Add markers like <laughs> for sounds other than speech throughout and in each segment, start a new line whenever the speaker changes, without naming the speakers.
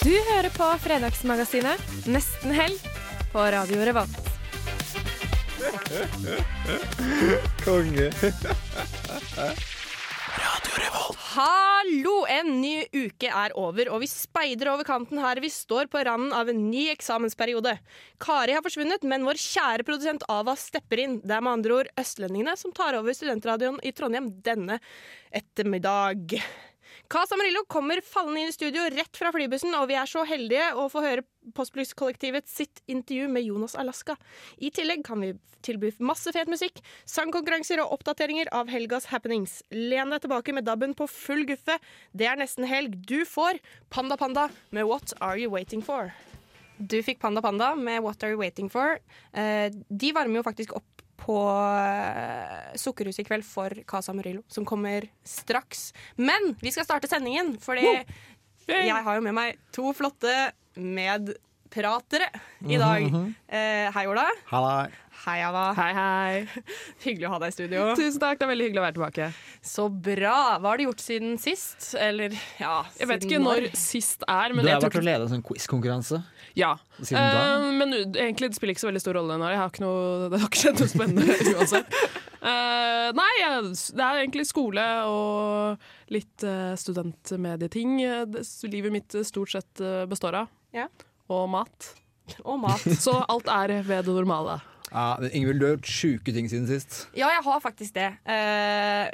Du hører på Fredagsmagasinet Nesten helg på Radio Revolt.
Konge. Radio Revolt.
Hallo! En ny uke er over, og vi speider over kanten her vi står på randen av en ny eksamensperiode. Kari har forsvunnet, men vår kjære produsent Ava stepper inn. Det er med andre ord østlendingene som tar over studentradioen i Trondheim denne ettermiddag. Casa Amarillo kommer fallende inn i studio rett fra flybussen, og vi er så heldige å få høre Postblues-kollektivet sitt intervju med Jonas Alaska. I tillegg kan vi tilby masse fet musikk, sangkonkurranser og oppdateringer av helgas happenings. Len deg tilbake med dabben på full guffe. Det er nesten helg. Du får Panda Panda med What Are You Waiting For? Du fikk Panda Panda med What Are You Waiting For. Eh, de varmer jo faktisk opp på eh, Sukkerhuset i kveld for Casa Murillo, som kommer straks. Men vi skal starte sendingen, fordi jeg har jo med meg to flotte medpratere i dag. Eh, hei, Ola.
Halla.
Hei, Ava.
Hei, hei. <laughs>
Hyggelig å ha deg i studio.
Tusen takk, det er veldig hyggelig å være tilbake.
Så bra. Hva har du gjort siden sist? Eller, ja
Jeg vet ikke når sist er, men
Du har vært og ledet en sånn quizkonkurranse
Ja.
siden da.
Eh, men egentlig det spiller ikke så veldig stor rolle nå. Jeg har ikke noe, det har ikke skjedd noe spennende <laughs> uansett. Uh, nei, det er egentlig skole og litt uh, studentmedieting livet mitt stort sett består av.
Ja.
Og mat.
Og mat. <laughs>
Så alt er ved det normale.
Ja, men Ingvild, du har gjort sjuke ting siden sist.
Ja, jeg har faktisk det. Uh,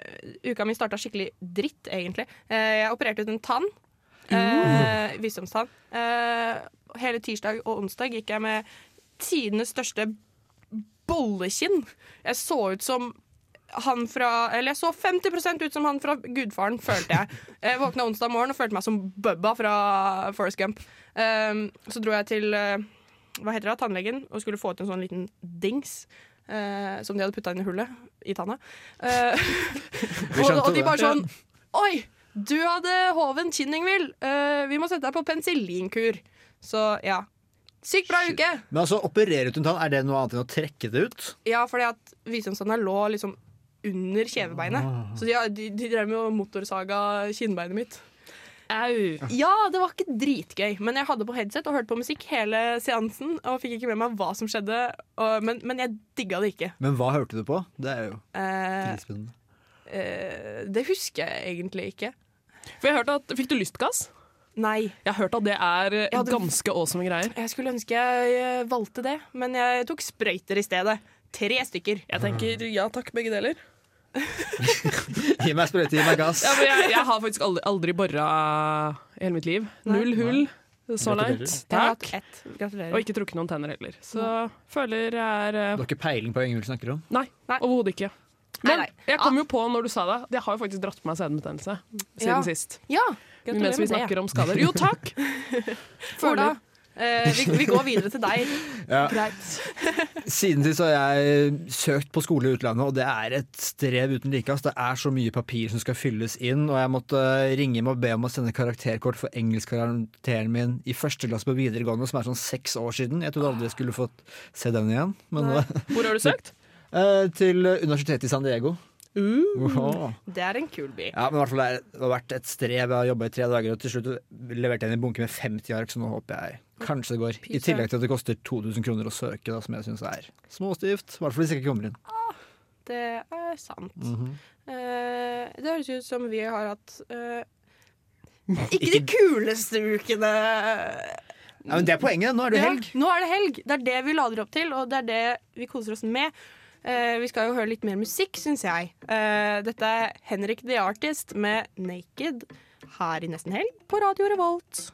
uka mi starta skikkelig dritt, egentlig. Uh, jeg opererte ut en tann. Uh. Visdomstann. Eh, hele tirsdag og onsdag gikk jeg med tidenes største bollekinn. Jeg så ut som han fra Eller jeg så 50% ut som han fra Gudfaren, følte jeg. Jeg våkna onsdag morgen og følte meg som Bubba fra Forest Gump. Eh, så dro jeg til eh, hva heter det, tannlegen og skulle få ut en sånn liten dings. eh, som de hadde putta inn i hullet i tanna. Eh, <laughs> og, og de bare sånn Oi, du hadde hoven kinn, Ingvild. Eh, vi må sette deg på penicillinkur. Så ja. Sykt bra uke!
Men altså, operere ut en tann, er det noe annet enn å trekke det ut?
Ja, fordi at visdomstanna lå liksom under kjevebeinet. Så de, de, de drev med å motorsaga kinnbeinet mitt.
Au.
Ja, det var ikke dritgøy, men jeg hadde på headset og hørte på musikk hele seansen. Og fikk ikke med meg hva som skjedde, og, men, men jeg digga det ikke.
Men hva hørte du på? Det er jo
Eh, eh, det husker jeg egentlig ikke.
For jeg hørte at, Fikk du lystgass?
Nei.
Jeg har hørt at det er eh,
hadde-
ganske awesome greier.
Jeg skulle ønske jeg eh, valgte det, men jeg tok sprøyter i stedet. Tre stykker.
Jeg tenker ja takk, begge deler. <laughs>
Gi meg sprøyte, gi meg gass.
Ja, men jeg, jeg har faktisk aldri, aldri bora i hele mitt liv. Null hull så langt. Takk.
Gratulerer.
Og ikke trukket noen tenner heller. Så føler jeg er uh...
Du har ikke peiling på hva Ingvild snakker om?
Nei,
Nei.
overhodet ikke. Men
nei.
jeg kom jo på når du sa det, jeg har jo faktisk dratt på meg senebetennelse siden
Ja.
sist.
Ja,
Mens vi snakker om skader. Jo, takk! <laughs>
Ola, eh, vi, vi går videre til deg. <laughs>
Ja.
Greit. <laughs>
Siden sist har jeg søkt på skole i utlandet, og det er et strev uten like. Det er så mye papir som skal fylles inn, og jeg måtte ringe med og be om å sende karakterkort for engelskkarakteren min i første klasse på videregående, som er sånn seks år siden. Jeg trodde aldri jeg skulle fått se den igjen. Men,
Hvor har du søkt?
Uh, <laughs> til universitetet i San Diego. Wow.
Det er en kul by.
Ja, men i hvert fall det har vært et strev. Jeg har jobba i tre dager, og til slutt leverte jeg inn en bunke med 50 ark, så nå håper jeg kanskje det går. I tillegg til at det koster 2000 kroner å søke, da, som jeg syns er småstivt. I hvert fall hvis jeg ikke kommer inn.
Det er sant.
Mm
-hmm. uh, det høres ut som vi har hatt uh, <laughs> Ikke de kuleste ukene.
Ja, men det er poenget. Nå er det
Ja,
helg.
nå er det helg. Det er det vi lader opp til, og det er det vi koser oss med. Uh, vi skal jo høre litt mer musikk, syns jeg. Uh, dette er Henrik The Artist med 'Naked' her i Nesten Helg på Radio Revolt.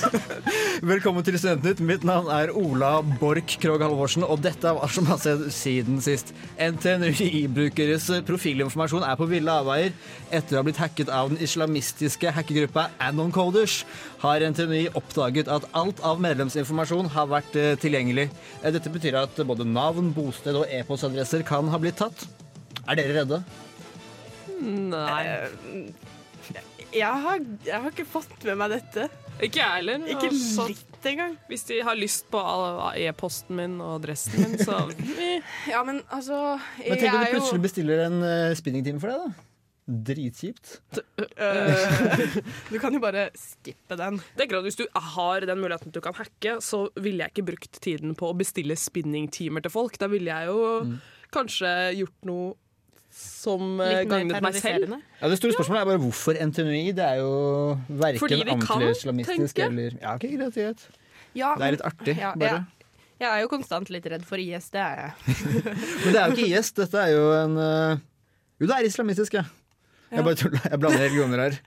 <laughs>
Velkommen til Studentnytt. Mitt navn er Ola Borch Krogh Halvorsen, og dette var som har sett siden sist. NTNUI-brukeres profilinformasjon er på ville avveier. Etter å ha blitt hacket av den islamistiske hackergruppa Anon Coders, har NTNUI oppdaget at alt av medlemsinformasjon har vært eh, tilgjengelig. Eh, Dette betyr at både navn, bosted og e-postadresser kan ha blitt tatt. Er dere redde?
Nei.
Jeg har, jeg har ikke fått med meg dette.
Ikke jeg heller.
Ikke
Altså,
litt engang.
Hvis de har lyst på e-posten min og adressen min, så. <laughs>
Ja, men altså
Men tenk om du plutselig bestiller en uh, spinningtime for deg, da. Dritkjipt.
Uh, Du kan jo bare skippe den.
tenker at Hvis du har den muligheten at du kan hacke, så ville jeg ikke brukt tiden på å bestille spinningtimer til folk. Da ville jeg jo kanskje gjort noe som eh, gagnet meg selv.
Ja, Det store spørsmålet er bare hvorfor NTNUI. Det er jo verken antiislamistisk eller Ja, okay, greit, greit.
Ja,
Det er litt artig,
ja,
bare.
ja. Jeg er jo konstant litt redd for IS, det er jeg. <laughs>
Men det er jo ikke IS. Dette er jo en uh, Jo, det er islamistisk, ja. Jeg bare tuller. Jeg blander religioner her.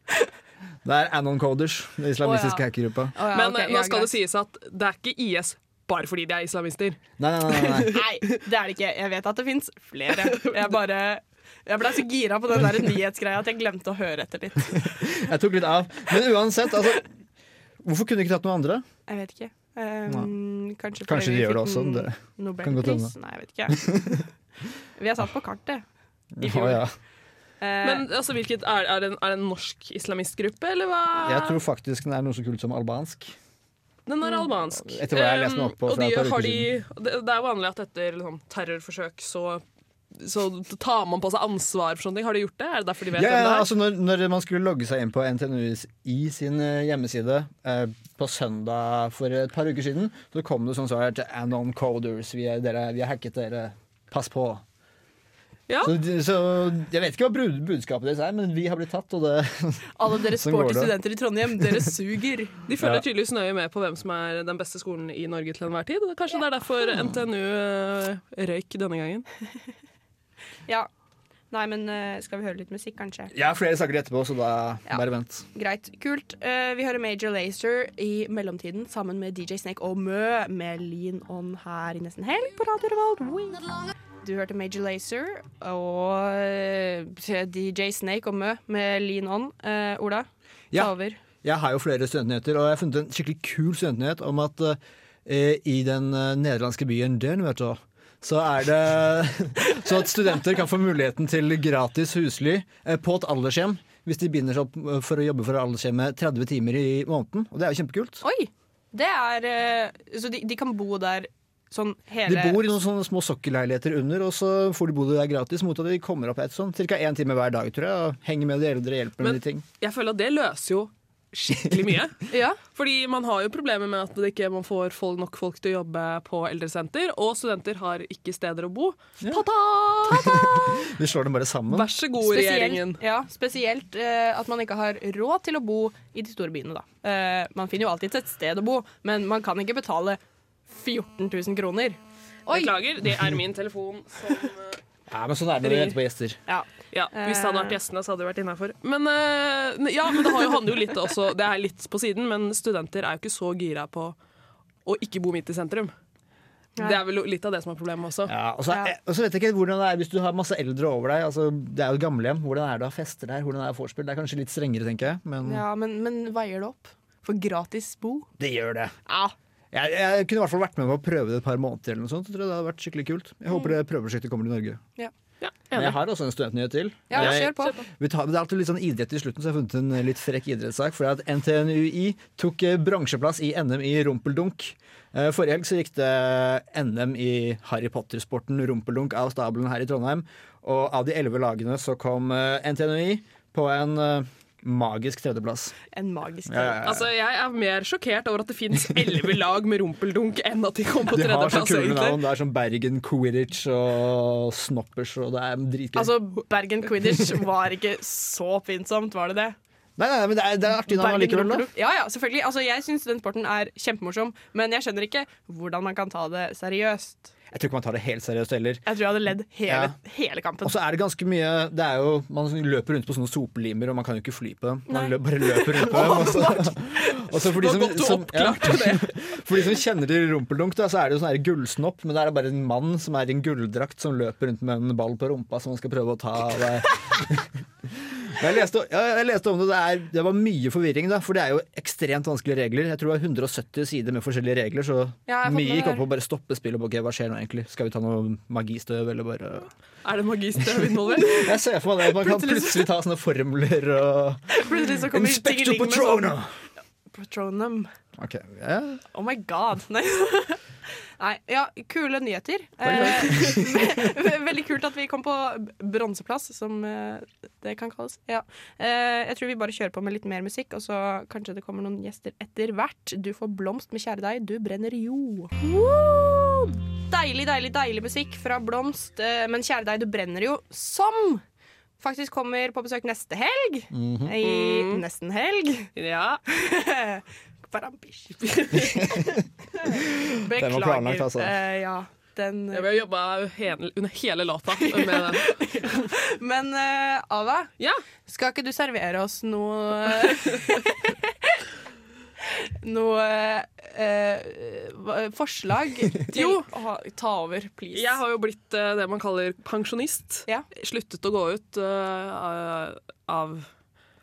Det er Anon Coders, den islamistiske
oh, ja.
hackergruppa.
Oh, ja,
Men
okay,
nå nå
ja,
skal det sies at det er ikke IS bare fordi de er islamister.
Nei, nei, nei. nei.
Nei, <laughs> det er det ikke. Jeg vet at det fins flere. Jeg bare Jeg ble så gira på den der nyhetsgreia at jeg glemte å høre etter litt. <laughs>
Jeg tok litt av. Men uansett, altså Hvorfor kunne du ikke tatt noen andre?
Jeg vet ikke. Um, kanskje
Kanskje de gjør det også, det kan godt
Nobelpris? Nei, jeg vet ikke. Vi er satt på kartet. I fjor.
ja.
ja.
Men altså, hvilket, er, er, det en, er det en norsk islamistgruppe, eller hva?
Jeg tror faktisk den er noe så kult som albansk.
Den er albansk.
Etter hva jeg har lest meg opp på
Um, og de har de, det, det er vanlig at etter liksom, terrorforsøk så, så tar man på seg ansvar for sånne ting. Har de gjort det? Er det derfor de vet
Ja,
hvem
ja,
det er?
altså når, når man skulle logge seg inn på NTNU i sin eh, hjemmeside eh, på søndag for et par uker siden, så kom det sånn svar til Anon Coders. Vi, er, dere, vi har hacket dere. Pass på.
Ja.
Så, så jeg vet ikke hva brud- budskapet deres er, men vi har blitt tatt, og det <laughs>
alle dere <laughs>
Sånn
sporty studenter i Trondheim, dere suger.
De følger
Ja.
tydeligvis nøye med på hvem som er den beste skolen i Norge til enhver tid. og Kanskje det er derfor <laughs> NTNU øh, røyk denne gangen.
Ja. Nei, men uh, skal vi høre litt musikk, kanskje?
Jeg har flere saker etterpå, så da
Ja.
bare vent.
Greit. Kult. Uh, vi hører Major Lazer i mellomtiden sammen med DJ Snake og Mø med Lean On her i Nesten Helg på Radio Revolt. Du hørte Major Lazer og eh, DJ Snake og Mø med Lean On. Uh, Ola, ta
Ja.
over.
Jeg har jo flere studentnyheter, og jeg har funnet en skikkelig kul studentnyhet om at i den nederlandske byen Den, vet du, så er det <laughs> Så at studenter kan få muligheten til gratis husly eh, på et aldershjem hvis de binder seg opp eh, for å jobbe for aldershjemmet 30 timer i måneden. Og det er jo kjempekult.
Oi! Det er eh, Så de, de kan bo der sånn
De bor i noen sånne små sokkelleiligheter under, og så får de bo der gratis mot at de kommer opp et sånn ca. én time hver dag, tror jeg, og henger med de eldre, hjelper
Men-
med de ting.
Jeg føler at det løser jo skikkelig mye. <laughs>
Ja.
Fordi man har jo problemer med at det ikke man får folk, nok folk til å jobbe på eldresenter, og studenter har ikke steder å bo. Ta-ta! <laughs>
Vi slår dem bare sammen.
Vær så god, regjeringen.
Ja, spesielt uh, at man ikke har råd til å bo i de store byene. Da. Uh, man finner jo alltid et sted å bo, men man kan ikke betale 14 000 kroner. Oi!
Beklager, det er min telefon som uh, <laughs>
Ja, men sånn er det når du venter på gjester.
Ja.
Ja, Hvis det hadde vært gjestene, så hadde det vært innafor. Men, øh, ja, men det har jo, handler jo litt også Det er litt på siden, men studenter er jo ikke så gira på å ikke bo midt i sentrum.
Ja.
Det er vel litt av det som er problemet også.
Ja, og, så,
Ja.
og så vet jeg ikke hvordan det er hvis du har masse eldre over deg. Altså, det er jo gamlehjem. Hvordan er det å ha fester der? Hvordan er det vorspiel? Det er kanskje litt strengere, tenker jeg. Men
Ja, men, men veier det opp? For gratis bo?
det gjør det.
Ja.
Jeg, jeg kunne i hvert fall vært med på å prøve det et par måneder. eller noe sånt. Jeg tror det hadde vært skikkelig kult. Jeg håper det prøveprosjektet kommer til Norge.
Ja,
Men jeg har også en studentnyhet til.
Ja,
jeg,
kjør på.
vi tar, det er alltid litt sånn idrett i slutten, så jeg har funnet en litt frekk idrettssak. For at NTNUI tok eh, bransjeplass i NM i rumpeldunk. Eh, Forrige helg så gikk det NM i Harry Potter-sporten rumpeldunk av stabelen her i Trondheim. Og av de elleve lagene så kom eh, NTNUI på en eh, magisk tredjeplass.
En magisk
Ja, ja, ja.
Altså, Jeg er mer sjokkert over at det finnes elleve <laughs> lag med rumpeldunk enn at de kom på
De har så
tredjeplass.
kule
egentlig.
navn. Det er som Bergen Quidditch og Snoppers, og det er dritgøy.
Altså, Bergen Quidditch var ikke så oppfinnsomt, var det det?
Nei, nei, men det er, det er artig navn allikevel, da.
Ja, ja, selvfølgelig. Altså, jeg syns den sporten er kjempemorsom, men jeg skjønner ikke hvordan man kan ta det seriøst.
Jeg tror ikke man tar det helt seriøst heller.
Jeg tror jeg hadde ledd hele,
Ja.
hele kampen.
Og så er det ganske mye det er jo, Man løper rundt på sånne sopelimer, og man kan jo ikke fly på dem. Man
Nei.
bare løper rundt på <laughs> dem. Og så, og så for, de som, som, ja, <laughs> for de som kjenner til rumpeldunk, da, så er det jo sånn gullsnopp, men det er bare en mann som er i en gulldrakt som løper rundt med en ball på rumpa som han skal prøve å ta <laughs> Jeg leste, jeg leste om det, det, er, det var mye forvirring, da, for det er jo ekstremt vanskelige regler. Jeg tror det var 170 sider med forskjellige regler, så
Ja,
mye gikk opp på å bare stoppe spillet. Okay, hva skjer nå egentlig? Skal vi ta noe magistøv, eller bare
Er det magistøv involvert? <laughs>
Jeg ser for meg det, man kan plutselig ta sånne formler og Inspector Patrona!
Patronum.
Ok, yeah.
Oh my god. <laughs> Nei. Nei, ja, kule nyheter. Eh, <laughs> veldig kult at vi kom på bronseplass, som eh, det kan kalles. Ja. Eh, jeg tror vi bare kjører på med litt mer musikk, og så kanskje det kommer noen gjester etter hvert. Du får blomst med kjære deg, du brenner jo. Woo! Deilig, deilig, deilig musikk fra Blomst. eh, men kjære deg, du brenner jo, som faktisk kommer på besøk neste helg. I nesten helg.
Ja. <laughs>
Barambish. <laughs>
Den var planlagt, altså.
Eh, ja, den
Jeg jobbe hele, under hele låta med den. <laughs>
Men uh, Ava,
Ja.
skal ikke du servere oss noe <laughs> Noe uh, forslag til
Jo.
å ha- ta over, please?
Jeg har jo blitt uh, det man kaller pensjonist.
Ja.
Sluttet å gå ut eh, av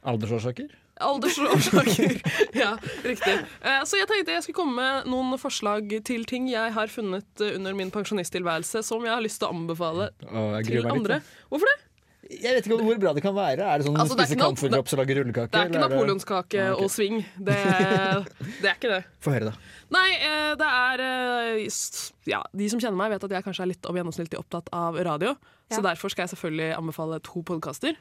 Aldersårsaker?
Aldersårsaker. <laughs> ja, riktig. Eh, så jeg tenkte jeg skulle komme med noen forslag til ting jeg har funnet eh, under min pensjonisttilværelse som jeg har lyst til å anbefale
Å, jeg
til
meg litt.
andre. Hvorfor det?
Jeg vet ikke hvor bra det kan være. Er det sånn
Altså,
spise
ikke
kamferdrops og lage rullekake?
Det er ikke
eller
napoleonskake
Ah, okay.
og swing. Det, det er ikke det. <laughs>
Få høre, da.
Nei, eh, det er Ja, de som kjenner meg, vet at jeg kanskje er litt over gjennomsnittlig opptatt av radio.
Ja.
Så derfor skal jeg selvfølgelig anbefale to podkaster.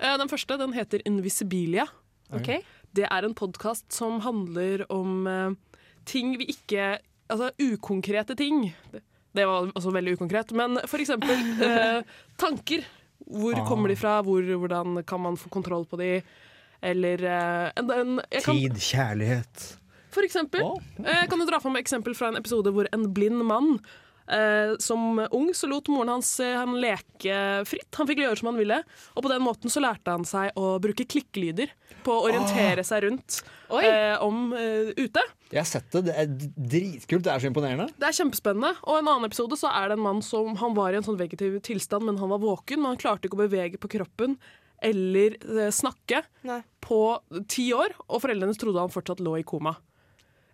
Den første den heter Invisibilia.
Ok.
Det er en podkast som handler om uh, ting vi ikke Altså ukonkrete ting. Det, var også veldig ukonkret. Men for eksempel uh, <laughs> tanker. Hvor
Ah.
kommer de fra? Hvor, hvordan kan man få kontroll på de? Eller uh, en, en, kan,
Tid, kjærlighet.
For eksempel. Oh. Kan du dra fram eksempel fra en episode hvor en blind mann som ung så lot moren hans eh, han leke fritt. Han fikk gjøre som han ville. Og på den måten så lærte han seg å bruke klikkelyder på å orientere seg rundt eh, om eh, ute.
Jeg har sett det. Det er dritkult. Det er så imponerende.
Det er kjempespennende. Og en annen episode så er det en mann som han var i en sånn vegetiv tilstand, men han var våken, men han klarte ikke å bevege på kroppen eller eh, snakke
Nei.
på ti år, og foreldrene trodde han fortsatt lå i koma.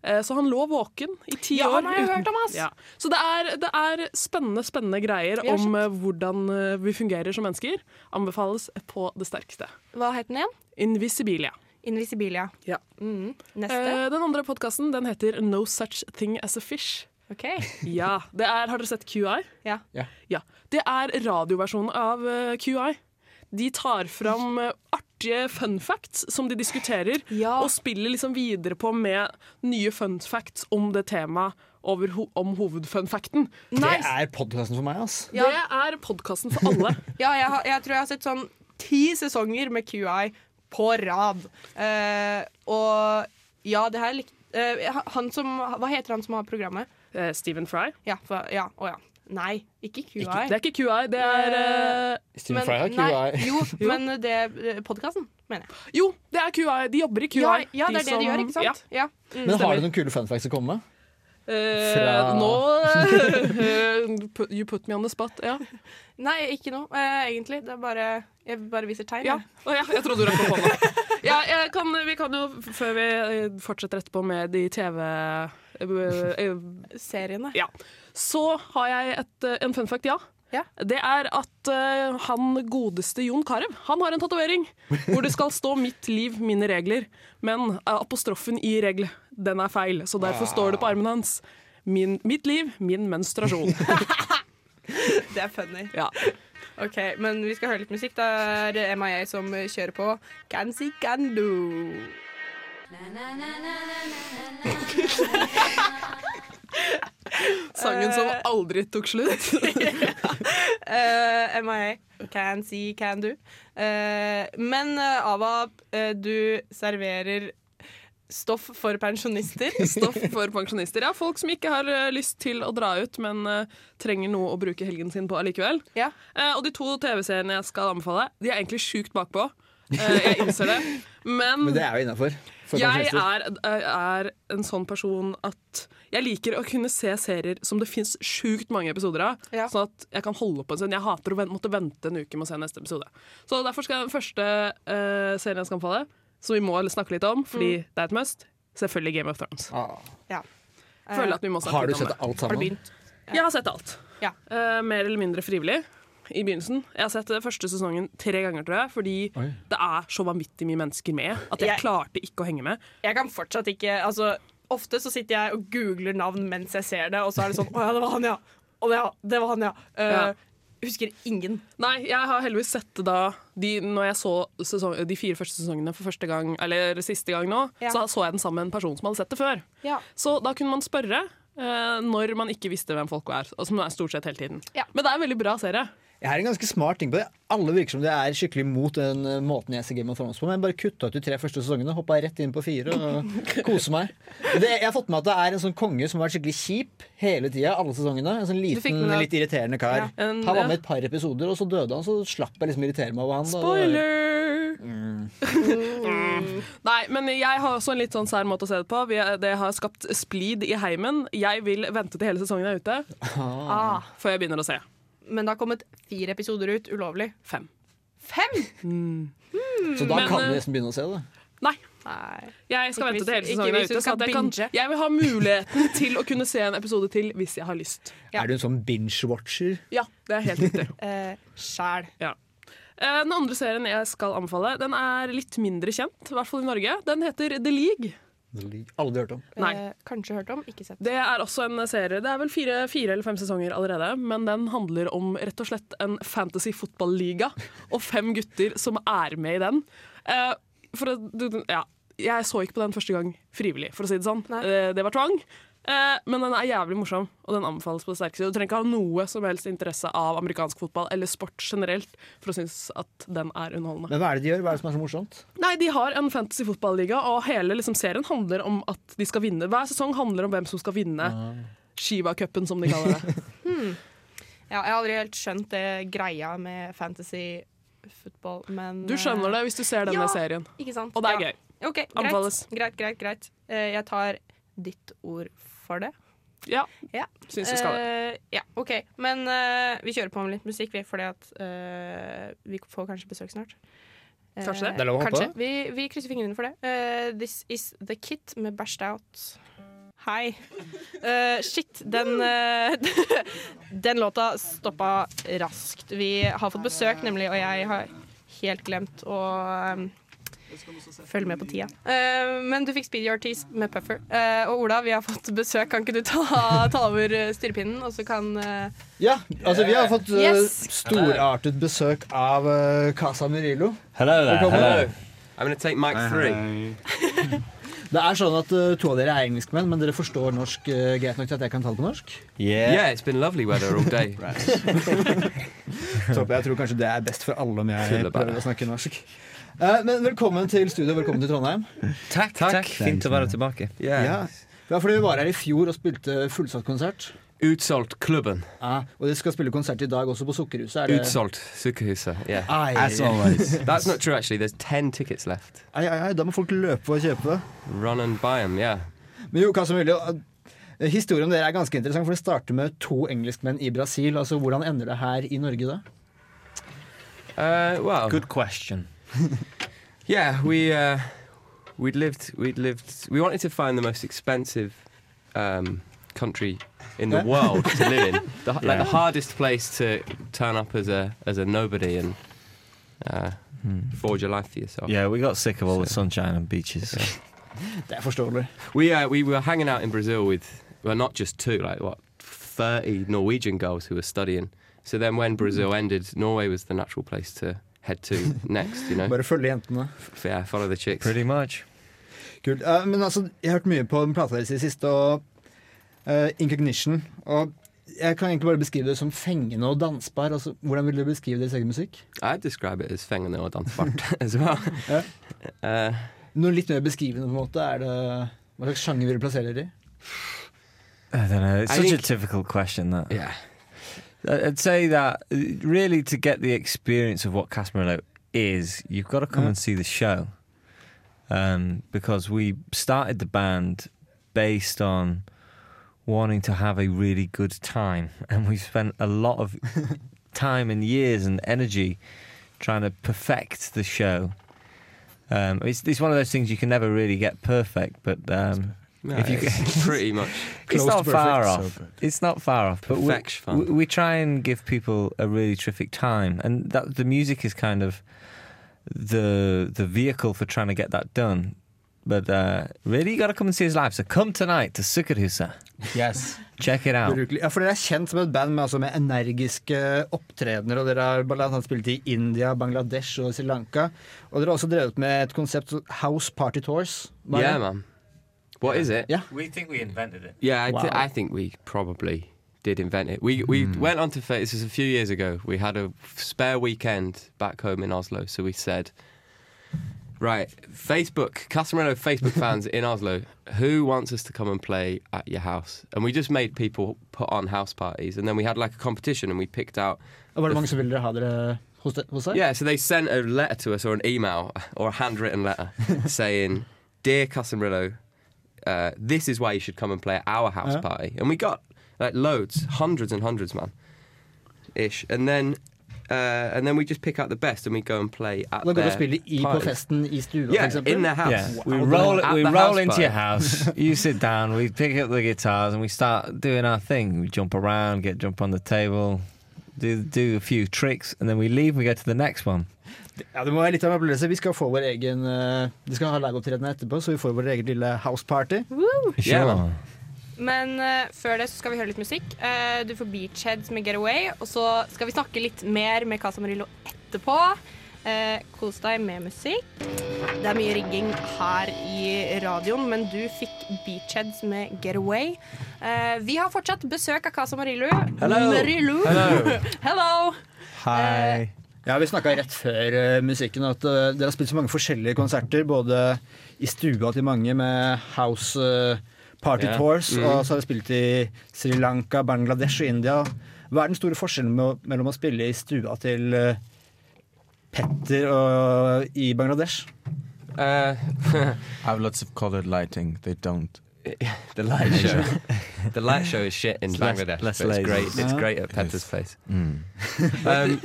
Eh, Så han lå våken i ti
Ja,
år.
han har jeg hørt om, ass.
Ja. Så det er, det er spennende spennende greier om eh, hvordan eh, vi fungerer som mennesker. Anbefales på det sterkeste.
Hva het den igjen?
Invisibilia.
Invisibilia.
Ja.
Mm. Neste.
Eh, Den andre podkasten den heter No Such Thing As A Fish.
OK. <laughs>
Ja, det er, Har dere sett QI?
Ja.
Ja. Det er radioversjonen av QI. De tar fram eh, artige fun facts som de diskuterer,
Ja.
og spiller liksom videre på med nye fun facts om det temaet over ho om hovedfunfacten.
Det er podkasten for meg, ass.
Ja.
Det er podkasten for alle. <laughs>
Ja, jeg, har, jeg tror jeg har sett sånn ti sesonger med QI på rad. Uh, og ja, det her likte han som, Hva heter han som har programmet?
Uh, Stephen Fry.
Ja, for, ja, å ja. Nei, ikke QI.
Ikke, det er ikke QI, det er uh,
Stephen Fry har QI.
jo, <laughs>
Jo.
men det podkasten, mener jeg.
Jo, det er QI. De jobber i QI.
Ja, ja, det er det
som-
de gjør, ikke sant? Ja. Mm.
Men har
stemmer.
du noen kule fun facts å komme med?
Eh,
Fra-
Nå eh, <laughs> You put me on the spot. Ja. <laughs>
Nei, ikke noe, eh, egentlig. Det er bare Jeg bare viser tegn.
Ja. Å, ja, jeg trodde du rakk opp hånda. Ja, jeg kan, vi kan jo, før vi eh, fortsetter etterpå med de TV... eh, eh,
Seriene.
Ja. Så har jeg et, eh, en fun fact, ja.
Ja.
Det er at uh, han godeste Jon Carew Han har en tatovering hvor det skal stå 'Mitt liv, mine regler'. Men eh, apostrofen i 'regel' den er feil, så derfor står det på armen hans. Min, 'Mitt liv, min menstruasjon'. <laughs>
Det er funny.
Ja.
Ok, Men vi skal høre litt musikk. Da er det MIA som kjører på Can See Can Do.
Sangen som aldri tok slutt. <laughs>
uh, MIA. Can see, can do. Uh, men uh, Ava, uh, du serverer stoff for pensjonister. <laughs>
Stoff for pensjonister. Ja, folk som ikke har eh, lyst til å dra ut, men uh, trenger noe å bruke helgen sin på allikevel.
Ja.
Uh, og de to TV-seriene jeg skal anbefale, de er egentlig sjukt bakpå. Eh, jeg innser det. Men,
Men det er jo innafor.
jeg er, er en sånn person at jeg liker å kunne se serier som det fins sjukt mange episoder av.
Ja.
Sånn at jeg kan holde på en stund. Jeg hater å måtte vente en uke med å se neste episode. Så derfor skal den første uh, serien jeg skal anbefale, som vi må snakke litt om, fordi
Mm.
det er et must, selvfølgelig Game of Thrones.
Ja.
Føler at vi må snakke
Har du sett
alt
alt
Har du
sammen?
begynt?
Jeg har sett alt.
Ja.
Uh, mer eller mindre frivillig i begynnelsen. Jeg har sett det første sesongen tre ganger, tror jeg, fordi
Oi.
det er så vanvittig mye mennesker med at jeg
Jeg-
klarte ikke å henge med.
Jeg kan fortsatt ikke altså, Ofte så sitter jeg og googler navn mens jeg ser det, og så er det sånn Å ja, det var han, ja. Og det, ja, det var han, ja. Uh,
Ja.
Husker ingen.
Nei, jeg har heldigvis sett det da de, Når jeg så sesong, de fire første sesongene for første gang, eller siste gang nå,
Ja.
så så jeg den sammen med en person som hadde sett det før.
Ja.
Så da kunne man spørre eh, når man ikke visste hvem folk var, og som er stort sett hele tiden.
Ja.
Men det er en veldig bra serie.
Jeg har en ganske smart ting på det. Alle virker som de er skikkelig mot den eh, måten jeg ser Game of Thrones på. Men bare kutta ut de tre første sesongene, hoppa rett inn på fire og <laughs> koser meg. Det, jeg har fått med at det er en sånn konge som har vært skikkelig kjip hele tida. Alle sesongene. En sånn liten, litt irriterende kar.
Ja,
en-
han var med et par episoder, og så døde han. Så slapp jeg liksom irritere meg over han.
Spoiler! <laughs> Nei, men jeg har også en litt sånn sær måte å se det på. Det har skapt splid i heimen. Jeg vil vente til hele sesongen er ute
Ah,
før jeg begynner å se.
Men det har kommet fire episoder ut ulovlig.
Fem.
Fem?!
Så da
Men,
kan vi
eh,
nesten begynne å se det.
Nei.
Nei.
Jeg skal
Ikke
vente til hele sesongen er ute. Så at jeg, kan, jeg vil ha muligheten <laughs> til å kunne se en episode til hvis jeg har lyst.
Ja. <laughs>
Er du en sånn binge-watcher?
Ja, det er helt riktig. <laughs>
Eh, Sjæl.
Ja. Eh, Den andre serien jeg skal anbefale, den er litt mindre kjent, i hvert fall i Norge. Den heter The League.
Aldri hørt om.
Nei.
Eh, kanskje hørt om, ikke sett.
Det er også en serie. Det er vel fire, fire eller fem sesonger allerede, men den handler om rett og slett en fantasy fotballiga og fem gutter som er med i den. Eh, for å, du- ja, jeg så ikke på den første gang frivillig, for å si det sånn.
Nei.
Eh, det var tvang. Eh, men den er jævlig morsom, og den anbefales på det sterkeste. Du trenger ikke ha noe som helst interesse av amerikansk fotball eller sport generelt for å synes at den er underholdende.
Men hva er det de gjør? Hva er det som er så morsomt?
Nei, De har en fantasy fotballiga, og hele liksom, serien handler om at de skal vinne. Hver sesong handler om hvem som skal vinne Shiva-cupen, som de kaller det. <laughs>
Ja, jeg har aldri helt skjønt det greia med fantasy football, men
Du skjønner det hvis du ser denne
Ja.
serien.
Ikke sant?
Og det er
Ja.
gøy.
Ok, greit.
Anbefales.
greit, greit, greit. Eh, jeg tar ditt ord for det.
Ja,
Ja.
syns du skal det.
Uh, ja, OK. Men uh, vi kjører på med litt musikk, vi, fordi at uh, vi får kanskje besøk snart.
Kanskje det.
Det er lov å håpe.
Kanskje. Vi, vi krysser fingrene for det. This is The Kit med Bashed Out. Hei. Uh, shit, den uh, <laughs> Den låta stoppa raskt. Vi har fått besøk, nemlig, og jeg har helt glemt å um, følge med på tida. Uh, men du fikk Speedy Ortiz med Puffer. Uh, og Ola, vi har fått besøk. Kan ikke du ta, ta over eh, styrepinnen, og så kan uh...
Ja, altså vi har fått eh,
Yes.
storartet besøk av uh, Casa Murillo.
Hello there.
Velkommen.
Hello. I'm gonna take mic three. <laughs>
Det er sånn at eh, to av dere er engelskmenn, men dere forstår norsk eh, greit nok til at jeg kan tale på norsk.
Yeah.
Yeah, it's been lovely weather all day. <laughs> <laughs>
Topp, jeg tror kanskje det er best for alle om jeg prøver å snakke norsk. Eh, men velkommen til studio, velkommen til Trondheim.
Takk, takk. Fint å være tilbake.
Yeah.
Ja. ja, fordi Vi var her i fjor og spilte fullsatt konsert.
Utsolgt klubben.
Ja, og de skal spille konsert i dag også på Sukkerhuset. Er det
Utsolgt Sukkerhuset. Yeah.
Ai,
As always. <laughs>
That's not true, actually. There's 10 tickets left.
ai, ai, ai, da må folk løpe og kjøpe.
Run and buy them, yeah.
Men jo, hva som mulig, historien om dere er ganske interessant, for det starter med to engelskmenn i Brasil. Altså, Hvordan ender det her i Norge, da?
Uh, well,
Good question. <laughs>
yeah, we uh, we'd lived we'd lived we wanted to find the most expensive um, country in the
Yeah.
world to live in, <laughs> the, like
Yeah.
the hardest place to turn up as a as a nobody and uh, forge a life for yourself.
Yeah, we got sick of all the sunshine and beaches.
Det er forståelig.
We uh, we were hanging out in Brazil with well, not just two, like what, thirty Norwegian girls who were studying. So then, when Brazil ended, Norway was the natural place to head to next. You know,
Bare følge jentene.
F- yeah, follow the chicks.
Pretty much.
Kult. Uh, men altså, jeg har hørt mye på den plata deres i det siste, og uh, Incognition. Og jeg kan egentlig bare beskrive det som fengende og dansbar. Altså, hvordan vil du beskrive deres egen musikk?
I'd describe it as fengende og dansbart <laughs> as well.
Ja.
Uh,
Noe litt mer beskrivende, på en måte. Er det, hva slags sjanger vil du plassere dere i?
I don't know. It's
I
such
think-
a difficult question. That
yeah.
I'd say that uh, really to get the experience of what Casamarillo is, you've got to come
Yeah.
and see the show. Um, because we started the band based on wanting to have a really good time, <laughs> and we've spent a lot of <laughs> time and years and energy trying to perfect the show. Um, it's, it's one of those things you can never really get perfect, but um,
No,
If you
it's <laughs> pretty much
it's not
to
far
off.
off. It's not far off, but we, we, we try and give people a really terrific time, and that the music is kind of the the vehicle for trying to get that done. But uh, really, you got to come and see us live. So come tonight to Sukkerhuset.
Yes.
Check it out.
Ja, for Dere er kjent som et band med, altså, med energiske opptredener. og Dere har blant annet spilt i India, Bangladesh og Sri Lanka. Og dere har også drevet med et konsept House Party Tours.
Yeah, man. What is it?
Yeah.
We think we invented it.
Yeah, I, thi-
Wow.
I think we probably did invent it. We we hmm. went on to fa- this was a few years ago. We had a spare weekend back home in Oslo, so we said, right, Facebook, Casamarello Facebook <laughs> fans in Oslo, who wants us to come and play at your house? And we just made people put on house parties, and then we had like a competition, and we picked out.
Og var det mange som ville dere ha dere hos, de, hos seg?
Yeah, so they sent a letter to us or an email or a handwritten letter <laughs> saying, "Dear Casamarello, uh, this is why you should come and play at our house
Yeah.
party." And we got like loads, hundreds and hundreds, man, ish. And then, uh, and then we just pick out the best and we go and play at
Da går dere
their
og spiller i på
parties.
festen i stua,
Yeah,
eksempel?
in their house.
Yeah, we roll
At
we roll
house
into
party.
your house. <laughs> you sit down. We pick up the guitars and we start doing our thing. We jump around, get jump on the table, do do a few tricks, and then we leave. We go to the next one.
Ja, det må være litt av en opplevelse. Vi skal få vår egen uh, Vi skal ha liveopptreden etterpå, så vi får vår egen lille house party.
Yeah,
Men uh, før det så skal vi høre litt musikk. Uh, du får Beachheads med Get Away, og så skal vi snakke litt mer med Casa Marillo etterpå. Uh, kos deg med musikk. Det er mye rigging her i radioen, men du fikk Beachheads med Get Away. Eh, vi har fortsatt besøk av Casa Marillo.
Hello.
Marillo. <laughs> Hello.
Hi.
Ja, Vi snakka rett før eh, musikken at uh, dere har spilt så mange forskjellige konserter. Både i stua til mange med house eh, party
yeah.
tours,
Mm.
og så har dere spilt i Sri Lanka, Bangladesh og India. Hva er den store forskjellen med, mellom å spille i stua til Petter og i Bangladesh? <laughs>
Uh,
have lots of colored lighting. They don't. <laughs>
the light show. <laughs> the light show is shit in
It's
Bangladesh.
less
but it's great. It's great at
Petter's
place.
Mm.
Um,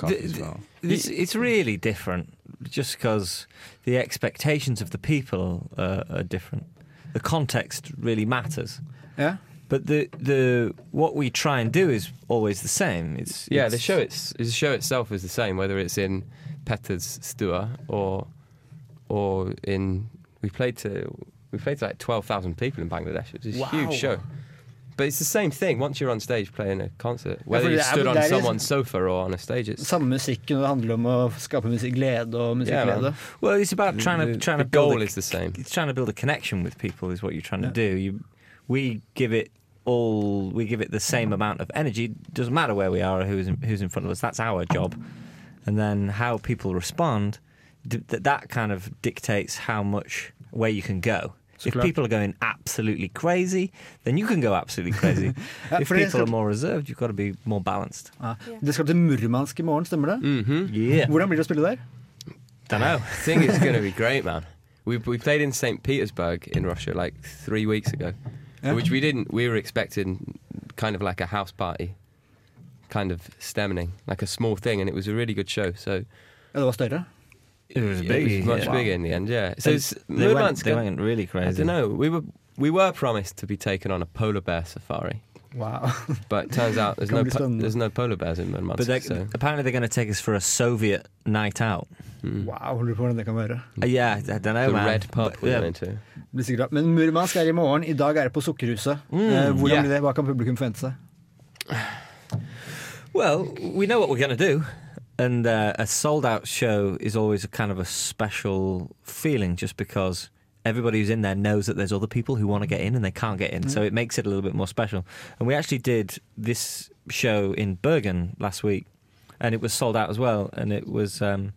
Coffee
The-
as well.
It's, it's really different, just because the expectations of the people are, are different. The context really matters,
Ja.
but the the what we try and do is always the same. It's
Yeah,
it's,
the show it's the show itself is the same, whether it's in Petta's Stua or or in we played to we played to like twelve thousand people in Bangladesh. It was a
Wow.
huge show. But it's the same thing once you're on stage playing a concert. Whether
for
you
er-
stood on
er liksom-
someone's sofa or on a stage, it's
Samme musikken, og det handler om å skape musikk, glede og
Yeah,
musikkglede.
man.
Well, it's about trying to trying
the
to build
goal
a,
is the same.
It's trying to build a connection with people is what you're trying
Yeah.
to do. You, we give it all. We give it the same amount of energy. Doesn't matter where we are or who's in, who's in front of us. That's our job. And then how people respond, d- th- that kind of dictates how much where you can go. If
Såklart.
people are going absolutely crazy, then you can go absolutely crazy. <laughs> If
uh,
people
skal-
are more reserved, you've got to be more balanced.
Ja. Det skal til Murmansk i morgen, stemmer det?
hmm
Yeah.
Hvordan blir det å spille der?
Don't know. Ah.
I think it's going to be great, man. <laughs> We we played in St. Petersburg in Russia like three weeks ago,
Yeah.
which we didn't. We were expecting kind of like a house party, kind of stemming, like a small thing, and it was a really good show. So
Ja, det var større?
It was
it was much
yeah.
bigger in the end. Yeah. So
They,
it's,
they, went, they went really crazy.
I don't know. We were we were promised to be taken on a polar bear safari,
Wow. <laughs>
but it turns out there's no po- there's no polar bears in Murmansk.
But they're,
so,
apparently they're going to take us for a Soviet night out.
mm.
wow, lurer på hvordan det kan være.
Uh, yeah, I don't know,
the
man.
red pub
But, yeah.
Blir sikkert bra. Men Murmansk er i morgen. I dag er det på Sukkerhuset.
Mm,
uh, hvordan
yeah.
blir det? Hva kan publikum forvente seg?
Well, we know what we're going to do. And uh, a sold out show is always a kind of a special feeling just because everybody who's in there knows that there's other people who want to get in and they can't get in. So it makes it a little bit more special. And we actually did this show in Bergen last week, and it was sold out as well. And it was um,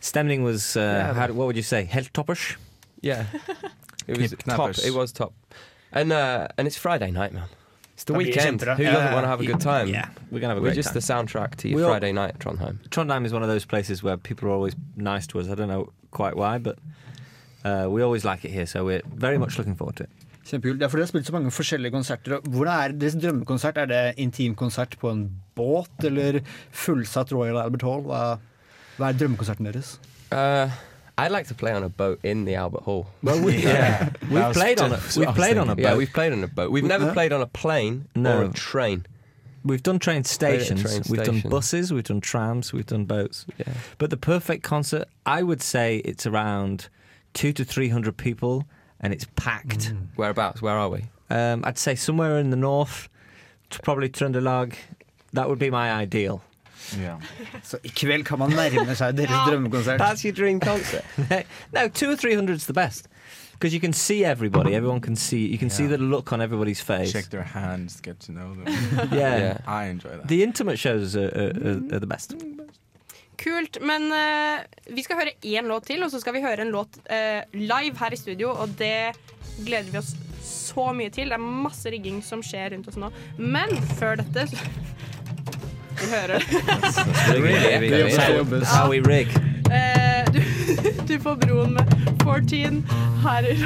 stemning was uh,
Yeah.
how, what would you say? Helt toppers.
Yeah, <laughs> it was top. It was top, and uh, and it's Friday night, man. It's the
Det
weekend. Who
Ja,
doesn't want to have a good time?
Yeah, we're gonna have a
We're
great
just
time.
the soundtrack to your
We all-
Friday night, Trondheim.
Trondheim is one of those places where people are always nice to us. I don't know quite why, but uh, we always like it here. So we're very much looking forward to it.
Kjempekult. Ja, for Dere har spilt så mange forskjellige konserter. Hvordan er deres drømmekonsert? Er det intimkonsert på en båt, eller fullsatt Royal Albert Hall? Hva, hva er drømmekonserten deres?
Uh, I'd like to play on a boat in the Albert Hall.
Well, we,
Yeah. <laughs>
we've played on a we've played on a
thinking.
Yeah,
boat.
we've played on a boat. We've never
Yeah.
played on a plane
No.
or a train.
We've done train stations.
train
We've done buses. We've done trams. We've done boats.
Yeah.
But the perfect concert, I would say, it's around two to three hundred people, and it's packed.
Whereabouts? Where are we?
Um, I'd say somewhere in the north, t- probably Trøndelag. That would be my ideal.
Yeah. <laughs>
Så i kveld kan man nærme seg deres <laughs> drømmekonsert.
That's your dream concert. <laughs>
no, two or three hundred is the best because you can see everybody. Everyone can see. You can see the look on everybody's face.
Shake their hands, get to know them.
Yeah.
Yeah.
I enjoy that.
The intimate shows are, are, are, are the best.
Kult. Men uh, vi skal høre én låt til, og så skal vi høre en låt uh, live her i studio. Og det gleder vi oss så mye til. Det er masse rigging som skjer rundt oss nå. Men før dette Vi hører <laughs>
Det
Yeah.
jobbes.
How we rig.
Eh, du, <laughs> du får broen med 14 her i <laughs>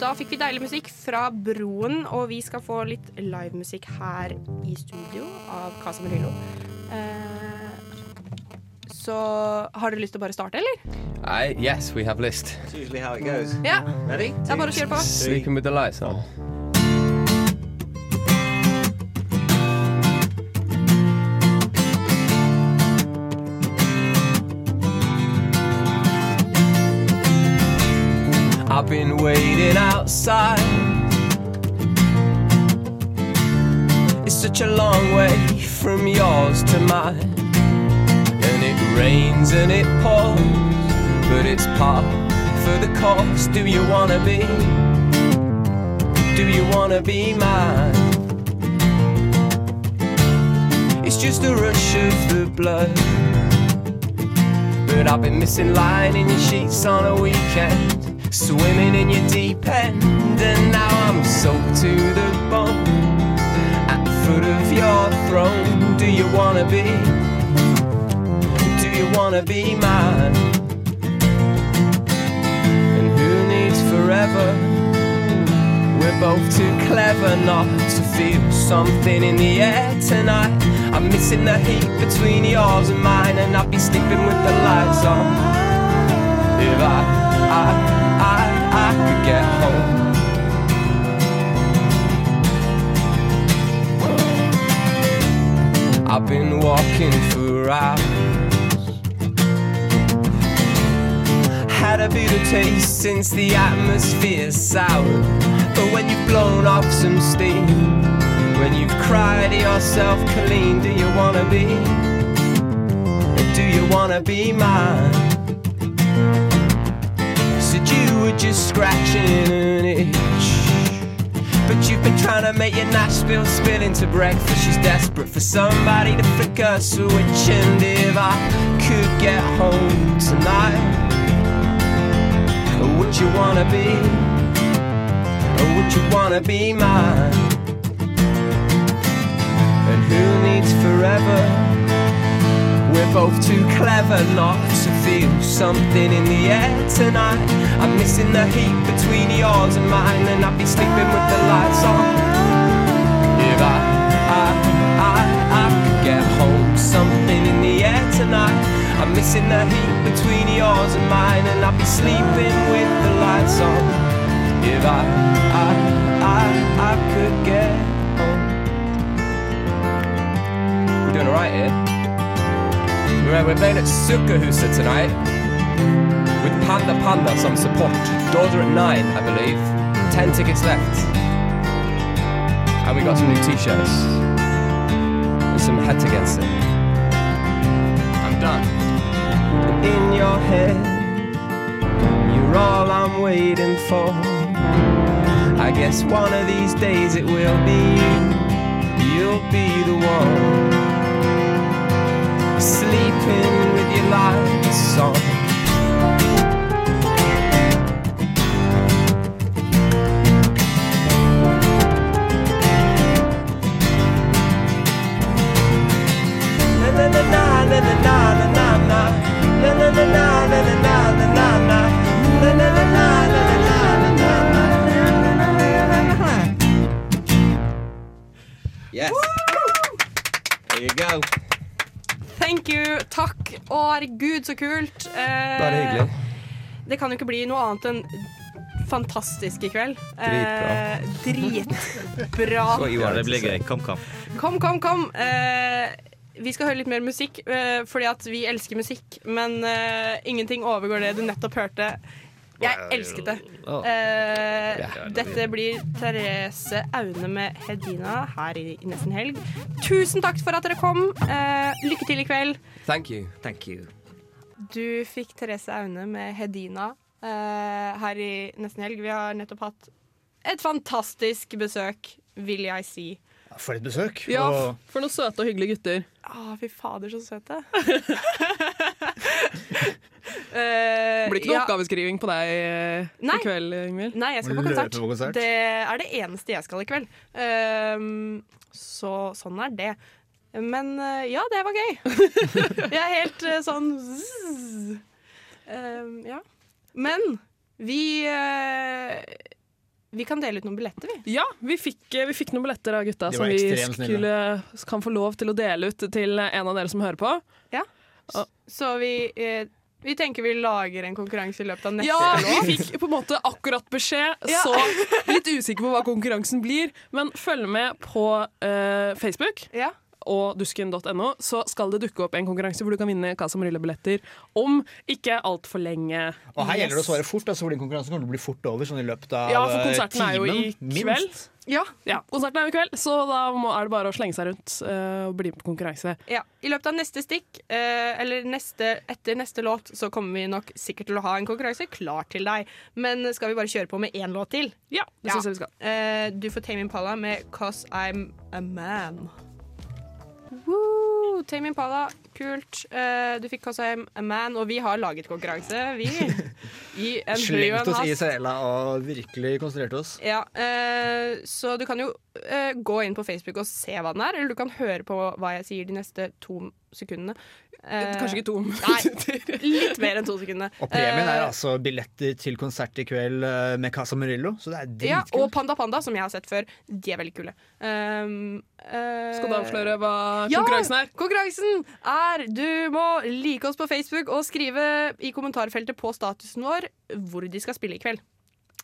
Da fikk vi deilig musikk fra Broen, og vi skal få litt livemusikk her i studio av Casa Murillo. Eh, så har dere lyst til å bare starte, eller?
I, yes, we have list.
It's usually how it goes.
Ja,
Ready?
det er bare å kjøre på.
Sleeping with the lights on. I've been waiting outside. It's such a long way from yours to mine. And it rains and it pours, but it's part for the cost. Do you wanna be? Do you wanna be mine? It's just a rush of the blood. But I've been missing lying in your sheets on a weekend. Swimming in your deep end, and now I'm soaked to the bone. At the foot of your throne, do you wanna be? Do you wanna be mine? And who needs forever? We're both too clever not to feel something in the air tonight. I'm missing the heat between yours and mine, and I'll be sleeping with the lights on. If I, I, I've been walking for hours. Had a bitter taste since the atmosphere's sour. But when you've blown off some steam, when you've cried yourself clean, do you wanna be? Do you wanna be mine? Said you were just scratching an itch. But you've been trying to make your Nashville spill into breakfast. She's desperate for somebody to flick a switch. And if I could get home tonight, would you wanna be? Would you wanna be mine? Both too clever not to feel something in the air tonight. I'm missing the heat between yours and mine, and I'll be sleeping with the lights on. If I, I, I, I could get home, something in the air tonight. I'm missing the heat between yours and mine, and I'll be sleeping with the lights on. If I, I, I, I could get home. We're doing alright here. We're, playing at Sukkahuset tonight with Panda Panda some support. Doors are at nine, I believe. Ten tickets left. And we got some new t-shirts. And some hettegenser. I'm done. In your head You're all I'm waiting for. I guess one of these days it will be you. You'll be the one. Sleeping with your lights on. Na na na na na na na na na. Na na na na na na na na na na. Na na na na na na na na na. Yes. There you go.
Thank you. Takk. Å, herregud, så kult. Eh,
Bare hyggelig.
Det kan jo ikke bli noe annet enn fantastisk i kveld.
Dritbra.
Eh, dritbra. <laughs>
Ja, det blir gøy. Kom, kom.
Kom, kom, kom. Eh, vi skal høre litt mer musikk, eh, fordi at vi elsker musikk. Men eh, ingenting overgår det du nettopp hørte. Jeg elsket det. Eh, dette blir Therese Aune med Hedina her i Nesten Helg. Tusen takk for at dere kom. Eh, lykke til i kveld.
Thank you.
Thank you.
Du fikk Therese Aune med Hedina eh, her i Nesten Helg. Vi har nettopp hatt et fantastisk besøk, vil jeg si.
For et besøk.
Ja,
Og
for noen søte og hyggelige gutter.
Å, fy fader, så søte. <laughs> <laughs> Eh,
Blir ikke noe
ja.
oppgaveskriving på deg uh,
Nei.
i kveld, Ingvild?
Nei, jeg skal på konsert.
på konsert.
Det er det eneste jeg skal i kveld. Uh, så sånn er det. Men eh, ja, det var gøy. <laughs> jeg er helt sånn zzz. Ehm, Ja. Men vi Vi kan dele ut noen billetter, vi.
Ja, vi fikk, vi fikk noen billetter av gutta som vi skulle, kan få lov til å dele ut til en av dere som hører på.
Så vi, eh, vi tenker vi lager en konkurranse i løpet av neste
Ja,
låt.
vi fikk på en måte akkurat beskjed,
Ja.
så litt usikker på hva konkurransen blir. Men følg med på eh, Facebook
Ja.
og dusken.no, så skal det dukke opp en konkurranse hvor du kan vinne Casa Marilla-billetter om ikke altfor lenge.
Og her gjelder det å svare fort, altså, den konkurransen kommer til å bli fort over. Sånn i løpet av
Ja, for
eh,
konserten er jo i
kveld. minst.
Ja.
Ja, konserten er i kveld, så da er det bare å slenge seg rundt uh, og bli med på konkurranse.
Ja, I løpet av neste stikk, uh, eller neste, etter neste låt, så kommer vi nok sikkert til å ha en konkurranse klar til deg. Men skal vi bare kjøre på med én låt til?
Ja, det
Ja.
synes jeg vi skal.
Uh, du får Tame Impala med 'Cause I'm a Man'. Woo, Tame Impala, kult. Uh, du fikk 'Cause I'm a Man', og vi har laget konkurranse, vi. I en <laughs>
Slengt oss i sela og virkelig konsentrert oss.
Ja, uh, så du kan jo uh, gå inn på Facebook og se hva den er, eller du kan høre på hva jeg sier de neste to sekundene. Eh,
Kanskje ikke to
Nei, litt mer enn to sekunder.
Og premien er
Eh,
altså billetter til konsert i kveld eh, med Casa Murillo, så det er
ja, og Panda Panda, som jeg har sett før. De er veldig kule. Um, uh,
Skal du avsløre hva
ja,
konkurransen er?
Konkurransen er Du må like oss på Facebook og skrive i kommentarfeltet på statusen vår hvor de skal spille i kveld.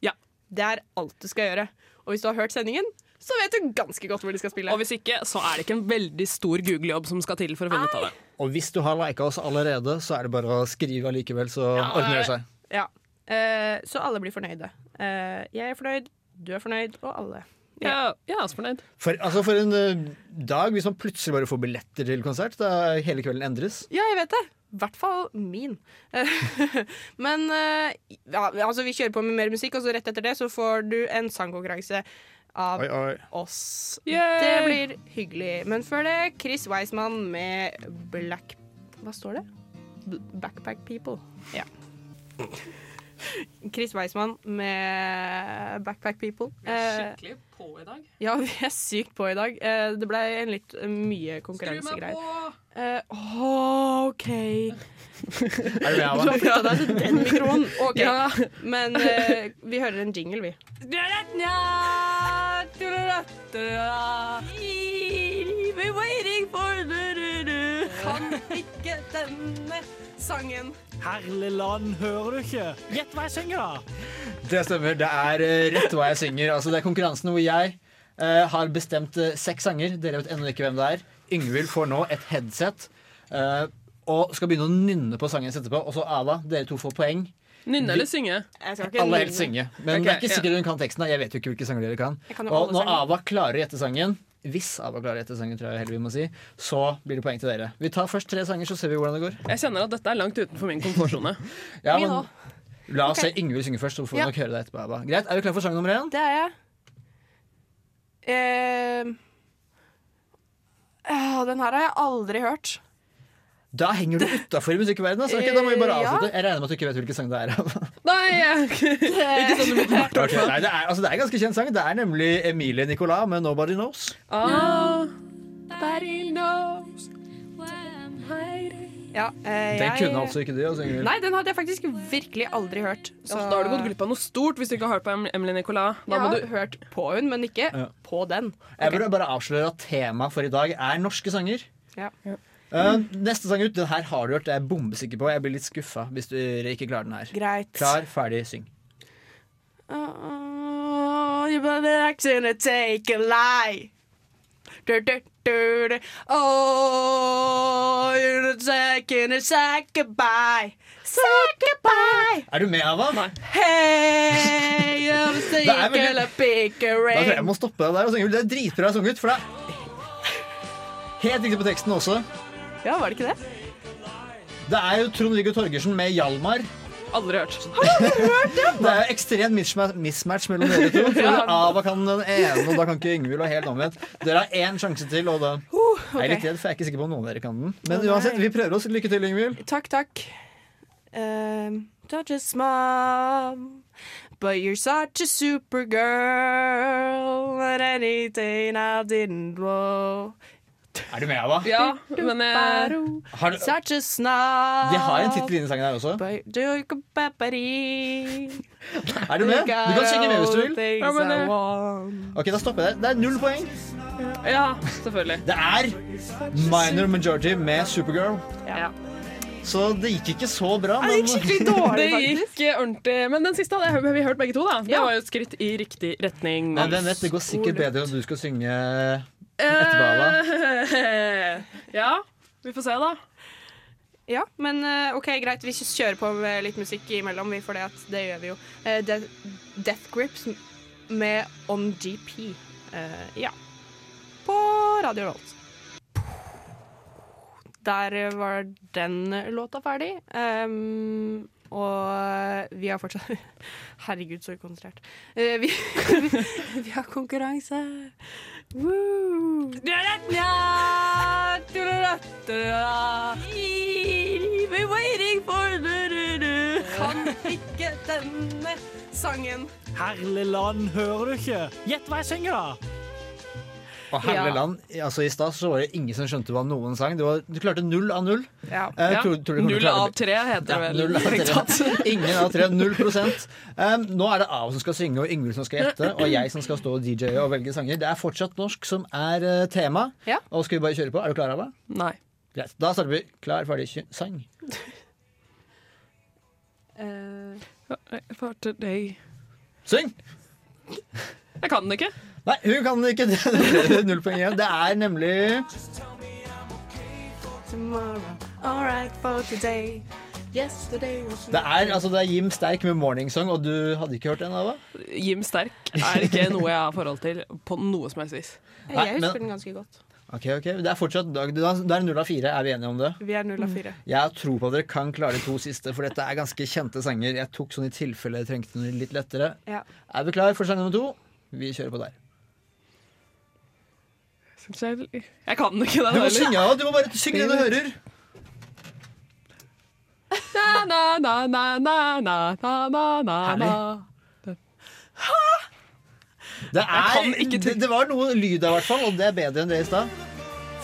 Ja.
Det er alt du skal gjøre. Og hvis du har hørt sendingen, så vet du ganske godt hvor de skal spille.
Og hvis ikke, så er det ikke en veldig stor Google-jobb som skal til for å finne ut av det.
Og hvis du har lika oss allerede, så er det bare å skrive allikevel, så ordner det seg.
Ja. Uh, så alle blir fornøyde. Uh, jeg er fornøyd, du er fornøyd, og alle.
Ja, jeg er også fornøyd.
For, altså for en uh, dag, hvis man plutselig bare får billetter til konsert, da hele kvelden endres.
Ja, jeg vet det. I hvert fall min. <laughs> Men eh, ja, altså, vi kjører på med mer musikk, og så rett etter det så får du en sangkonkurranse av
Oi, oi.
oss.
Yay!
Det blir hyggelig. Men før det, Chris Weismann med Black Hva står det? B Backpack People. Ja. Chris Weismann med Backpack People. Vi er
Skikkelig på i dag.
ja, vi er sykt på i dag. Eh, det ble en litt eh, mye konkurransegreier.
på!
Eh, OK.
Er du med,
Du
Ava?
har flytta deg til den <laughs> mikroen. Okay.
Ja.
Men eh, vi hører en jingle, vi. We're waiting for du-du-du. Kan ikke denne sangen.
Herlig land, hører du ikke? Gjett hva jeg synger, da!
Det stemmer. Det er eh, rett hva jeg synger. Altså, det er konkurransen hvor jeg uh, har bestemt uh, seks sanger. Dere vet ennå ikke hvem det er. Yngvild får nå et headset uh, og skal begynne å nynne på sangen etterpå. Og så Ava, dere to får poeng.
Nynne eller synge?
Alle helst synge. Men
okay,
det er ikke
ja.
sikkert hun kan teksten. Jeg vet jo ikke hvilke sanger dere kan.
Kan
Og når. Ava klarer å gjette sangen, hvis Ava klarer å gjette sangen, tror jeg heller vi må si, så blir det poeng til dere. Vi tar først tre sanger, så ser vi hvordan det går.
Jeg kjenner at dette er langt utenfor min komfortsone. <laughs>
Ja, men. La oss
okay.
se Ingvild synge først, så får vi
Ja.
nok høre det etterpå. Ava. Greit, Er du klar for sang nummer én?
Det er jeg. Uh, den her har jeg aldri hørt.
Da henger du utafor musikkverdenen. Altså. Okay, da må vi bare avslutte. Jeg regner med at du ikke vet hvilken sang det er.
Nei, <laughs> ikke sånn umiddelbart.
okay, Nei, det, er, altså, det er en ganske kjent sang. Det er nemlig Emilie Nicolas med 'Nobody Knows'.
Ah, Nobody knows where I'm hiding.
Ja, eh,
Den
jeg-
kunne altså ikke du. å synge?
Nei, den hadde jeg faktisk virkelig aldri hørt.
Så da har du gått glipp av noe stort hvis du ikke har hørt på Em- Emily Nicolas. Da
ja.
må
har
du
hørt på hun, men ikke
Ja.
på den.
Jeg burde bare avsløre at temaet for i dag er norske sanger.
Ja.
Uh, neste sang ut, den her har du hørt, det er jeg bombesikker på. Jeg blir litt skuffa hvis du ikke klarer den her.
Greit.
Klar, ferdig, syng.
Oh, been acting to take a lie. Du, du, du, du. Oh, you're taking a say goodbye. Goodbye.
Er du med, Ava?
Nei.
Hey,
I'm <laughs> veldig-
a big
jeg jeg må stoppe deg der. og synge. Det er dritbra sunget, for det er helt riktig på teksten også.
Ja, var det ikke det?
Det er jo Trond-Viggo Torgersen med 'Hjalmar'.
Aldri hørt. <laughs>
Det er jo ekstremt misma- mismatch mellom dere to. For Ava kan den ene, og da kan ikke Yngvild, og helt omvendt. Dere har én sjanse til, og da er jeg litt redd, for jeg er ikke sikker på om noen av dere kan den. Men
oh,
uansett, vi prøver oss. Lykke til, Yngvild.
Takk, takk. Um, just mom, but you're such a supergirl at anything I didn't know.
Er du med, da?
Ja, men jeg,
Har du,
Such a snob.
de har en tittel i den sangen her også. Er du med? Du kan synge med hvis du vil.
Ja, men
Ok, Da stopper jeg. Det er null poeng.
ja, selvfølgelig.
Det er Minor Majority med Supergirl.
Ja.
Så det gikk ikke så bra.
Det gikk skikkelig dårlig,
Det gikk ordentlig. Men den siste hadde vi hørt begge to. da Det
Ja.
var jo et skritt i riktig retning.
Men vet, det går sikkert bedre om du skal synge etterpå.
Bala? <laughs> ja, vi får se, da.
Ja, men eh, OK, greit. Vi kjører på med litt musikk imellom, vi, for det, at det gjør vi jo. Eh, Death, Grips med On GP. Eh, ja. På Radio Rolt. Der var den låta ferdig. Um, og vi har fortsatt <laughs> Herregud, så konsentrert. Uh, vi, vi, <laughs> vi har konkurranse. Woo! We're waiting for du-du-du. Kan ikke denne sangen.
Herlig land, hører du ikke? Gjett hva jeg synger, da!
Og herlig
Ja.
altså I stad så var det ingen som skjønte hva noen sang. Du, var, du klarte null av null.
Ja.
Eh, tror- tror
Null
klare
av
det?
tre heter det vel.
av. <laughs> Ingen av tre. Null prosent. Um, nå er det Av som skal synge, og Yngvild som skal gjette, og jeg som skal stå og DJ og velge sanger. Det er fortsatt norsk som er uh, tema.
Ja.
Og skal vi bare kjøre på? Er du klar, Ava?
Nei.
Greit. Da starter vi. Klar, ferdig, kjø- sang.
uh,
For today.
Syng!
Jeg kan den ikke.
Nei, hun kan ikke. <laughs> Det Null poeng igjen. Det er nemlig
tomorrow, all right for today. Yesterday was
Det er, altså, det er Jim Sterk med 'Morning Song', og du hadde ikke hørt den, Ava?
Jim Sterk er ikke noe jeg har forhold til på noe som helst vis.
Jeg
men-
husker den ganske godt.
Ok, ok. Det er fortsatt dag. da er null av fire. Er vi enige om det?
Vi er null av fire.
Jeg har tro på at dere kan klare de to siste, for dette er ganske kjente sanger. Jeg tok sånn i tilfelle jeg trengte noe litt lettere.
Ja.
Er vi klar for sang nummer to? Vi kjører på der.
Selv. Jeg kan ikke det.
Du må synge, da. Du må bare synge det du hører.
Herlig.
Det er, det, det var noe lyd der, i hvert fall, og det er bedre enn det i stad.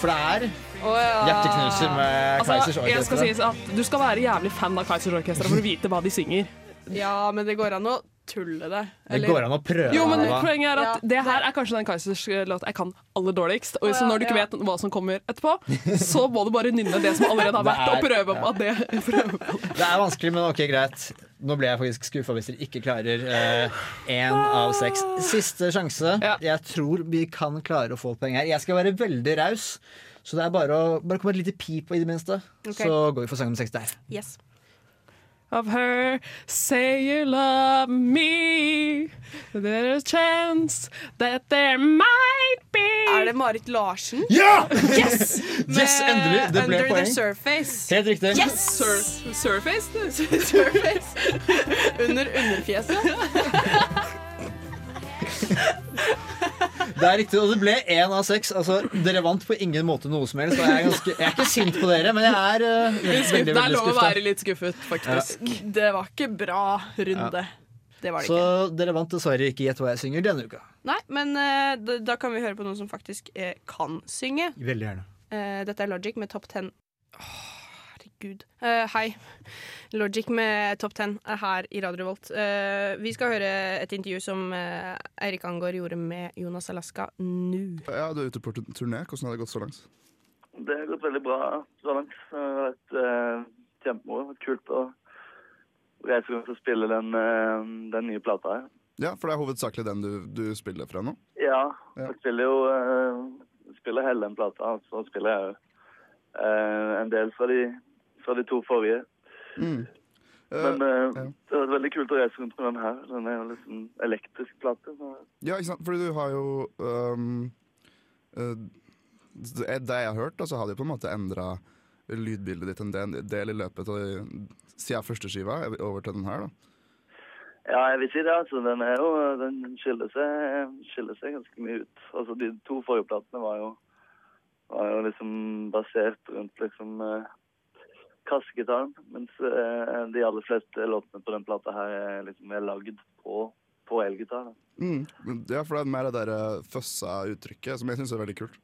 For det er
oh, ja.
hjerteknuser med
altså, Kaizers
Orkester.
Skal si du skal være jævlig fan av Kaizers Orkester for å vite hva de synger.
Ja, men det går an å tulle det.
Det går an å prøve.
Jo, men. Poenget er at
Ja,
det her er kanskje den Kaizers låt jeg kan aller dårligst. Og så når du ikke vet hva som kommer etterpå, så må du bare nynne det som allerede har <laughs> vært,
er-
og <laughs> prøve på at det det.
Er vanskelig, men ok, greit. Nå ble jeg faktisk skuffa hvis dere ikke klarer én av seks. Siste sjanse.
Ja.
Jeg tror vi kan klare å få poeng her. Jeg skal være veldig raus, så det er bare å bare komme et lite pip i det minste.
Okay.
Så går vi for sang nummer seks der.
Yes.
Of her. Say you love me. There's a chance that there might be
Er det Marit Larsen?
Ja!
Yes! <laughs>
Yes, endelig. Det ble
Under
poeng.
the Surface.
Helt riktig.
Yes!
Sur surface? <laughs>
surface. Under underfjeset. <laughs>
Det er riktig, og det ble én av seks. Altså, dere vant på ingen måte noe som helst. Og jeg, er ganske, jeg er ikke sint på dere, men jeg er uh, veldig,
skuffet
veldig,
Det er lov å være litt skuffet, faktisk.
Det var ikke bra runde. Det var det
Så
ikke.
dere vant dessverre ikke Gjett hva jeg synger denne uka.
Nei, men uh, da, da kan vi høre på noen som faktisk uh, kan synge.
Veldig gjerne.
Eh, dette er Logic med Top 10. Åh, herregud. Uh, hei. Logic med Top 10 er her i Radio Revolt. Uh, vi skal høre et intervju som uh, Eirik Angård gjorde med Jonas Alaska nå.
Ja, du er ute på turné. Hvordan har det gått så langt?
Det har gått veldig bra så langt. Det har vært uh, kjempemoro. Kult å reise rundt og spille den, den nye plata her.
Ja, for det er hovedsakelig den du, du spiller fra nå?
Ja,
Ja.
jeg spiller jo spiller hele den plata, og så spiller jeg eh, en del fra de, fra de to forrige.
Mm.
Men eh, det har vært veldig kult å reise rundt med den her. Den er jo liksom elektrisk plate. Så.
Ja, ikke sant? Fordi du har jo um, uh, Det jeg har hørt, da, så har de på en måte endra lydbildet ditt en del, i løpet av siden første skiva over til den her. da.
Ja, jeg vil si det. altså. Den, jo, den skiller, seg, skiller seg ganske mye ut. Altså, De to forrige platene var jo, var jo liksom basert rundt liksom kassegitaren. Mens eh, de aller fleste låtene på den plata her er liksom er lagd på, på elgitar.
Mm. Ja, for det er mer det der uh, føssa uttrykket, som jeg syns er veldig kult.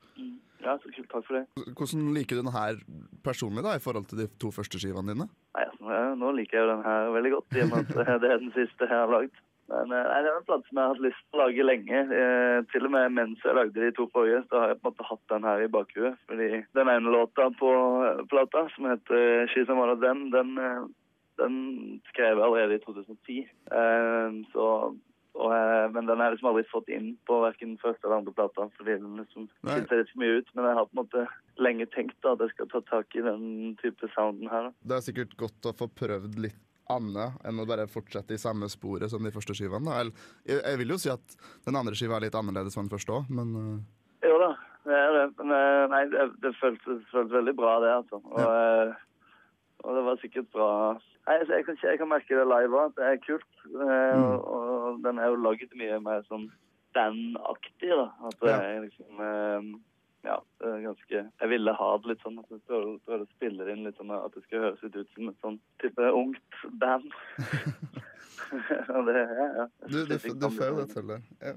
Ja, så kult. Takk for det.
Hvordan liker du den her personlig, da, i forhold til de to første skivene dine?
Nei, altså, eh, Nå liker jeg jo den her veldig godt, i og med at eh, det er den siste jeg har lagd. Men nei, det er en plate som jeg har hatt lyst til å lage lenge. Eh, til og med mens jeg lagde de to forrige, så har jeg på en måte hatt den her i bakhuet. Fordi den ene låta på plata, som heter 'She's One of Them', den, eh, den skrev jeg allerede i 2010. Eh, så, og, eh, men den har jeg liksom aldri fått inn på verken første eller andre plata, fordi den liksom skiller litt for mye ut. Men jeg har på en måte lenge tenkt da, at jeg skal ta tak i den type sounden her. da.
Det er sikkert godt å få prøvd litt annet enn å bare fortsette i samme sporet som de første skivene. Jeg, jeg vil jo si at den andre skiva er litt annerledes enn den første òg, men uh,
Jo da, det det. Eh, nei, det, det føltes, føltes veldig bra, det, altså. Og, ja. og det var sikkert bra Nei, altså, jeg, kan, jeg kan merke det live òg, at det er kult. Mm. og, og den er jo laget mye mer sånn bandaktig, da. At det
Ja.
er liksom eh, Ja, ganske Jeg ville ha det litt sånn at du prøver, å spille inn litt sånn at det skal høres litt ut som et sånn type ungt band. <laughs> og det, ja, ja. Jeg
du, du, du får det til det. Ja.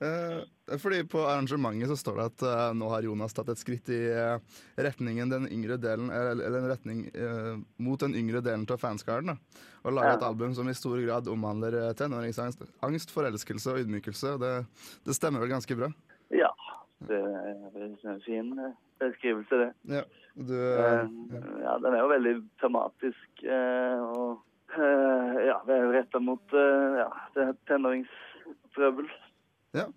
Eh, fordi på arrangementet så står det at eh, nå har Jonas tatt et skritt i eh, retningen den yngre delen, eller, eller en retning eh, mot den yngre delen av fanskaren. da. Og laga et album som i stor grad omhandler eh, tenåringsangst, angst, forelskelse og ydmykelse. Det, det stemmer vel ganske bra?
Ja. Det er en fin eh, beskrivelse, det.
Ja, du,
Eh,
ja.
ja, den er jo veldig tematisk. eh, og ja, det er jo retta mot ja, det tenåringstrøbbel.
ja.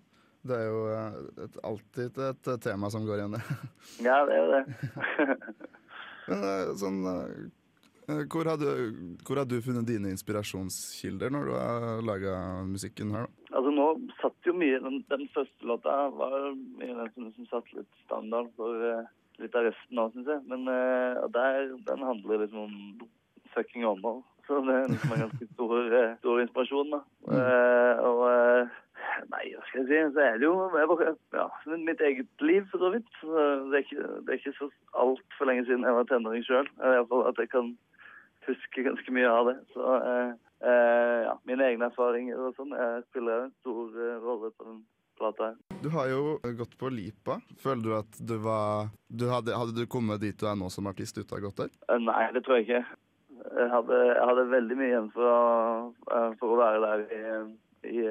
Det er jo et, alltid et, tema som går igjen, det.
Ja, det er jo det. <laughs>
Men sånn hvor har, du, hvor har du funnet dine inspirasjonskilder når du har laga musikken her? da?
altså nå satt jo mye Den, den første låta var mye den som som satte litt standard for eh, litt av resten av, syns jeg. Men eh, og der, den handler liksom om fucking Åmål. Så det er liksom en ganske stor, eh, stor inspirasjon, da. Eh, og eh, Nei, hva skal jeg si? Så er det jo bare, ja, mitt eget liv, for så vidt. Så det, er ikke, det er ikke så altfor lenge siden jeg var tenåring sjøl. Iallfall at jeg kan huske ganske mye av det. Så eh, eh, ja, mine egne erfaringer og sånn eh, spiller en stor rolle på den plata.
Du har jo gått på Lipa. Føler du at du var du hadde, hadde du kommet dit du er nå som artist uten å ha gått der?
Nei, det tror jeg ikke. Jeg hadde, jeg hadde veldig mye igjen for å, for å være der i, i,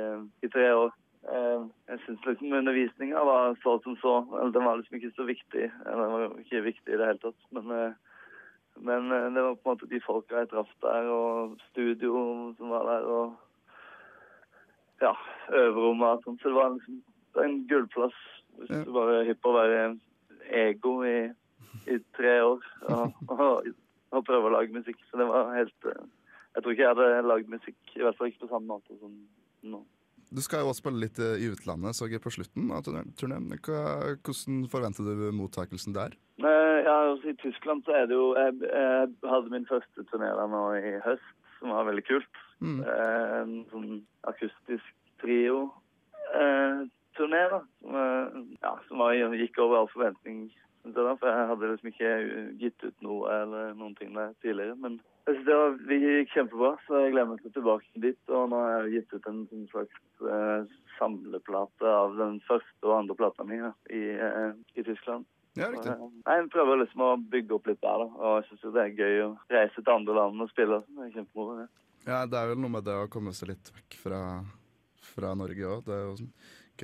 i tre år. Jeg syns liksom undervisninga var så som så. Den var liksom ikke så viktig. Den var ikke viktig i det hele tatt. Men, men eh, det var på en måte de folka jeg traff der, og studio som var der, og ja, øverrommet og. Så det var liksom det en gullplass hvis du bare er hypp på å være ego i, i tre år og, <laughs> og, og prøve å lage musikk. Så det var helt, eh, jeg tror ikke jeg hadde lagd musikk, i hvert fall ikke på samme måte som nå.
Du skal jo også spille litt eh, i utlandet, så jeg på slutten av turneen. Hvordan forventer du mottakelsen der?
Eh, ja, altså, I Tyskland så er det jo Jeg, jeg hadde min første turné der nå i høst, som var veldig kult.
Mm.
Eh, en sånn akustisk trio-turné, da. Som, ja, som var, gikk over all forventning. Synes jeg da, For jeg hadde liksom ikke gitt ut noe eller noen ting der tidligere. Men jeg synes det var, vi gikk kjempebra, så jeg gleder meg til tilbake dit. Og nå har jeg gitt ut en en slags eh, samleplate av den første og andre plata mi ja, i, eh, i Tyskland.
Ja, riktig.
Og, eh, Jeg prøver liksom å bygge opp litt der, da. Og jeg syns det er gøy å reise til andre land og spille. sånn. Det er kjempemoro. Ja.
Ja, det er vel noe med det å komme seg litt vekk fra, fra Norge òg. Det er jo sånn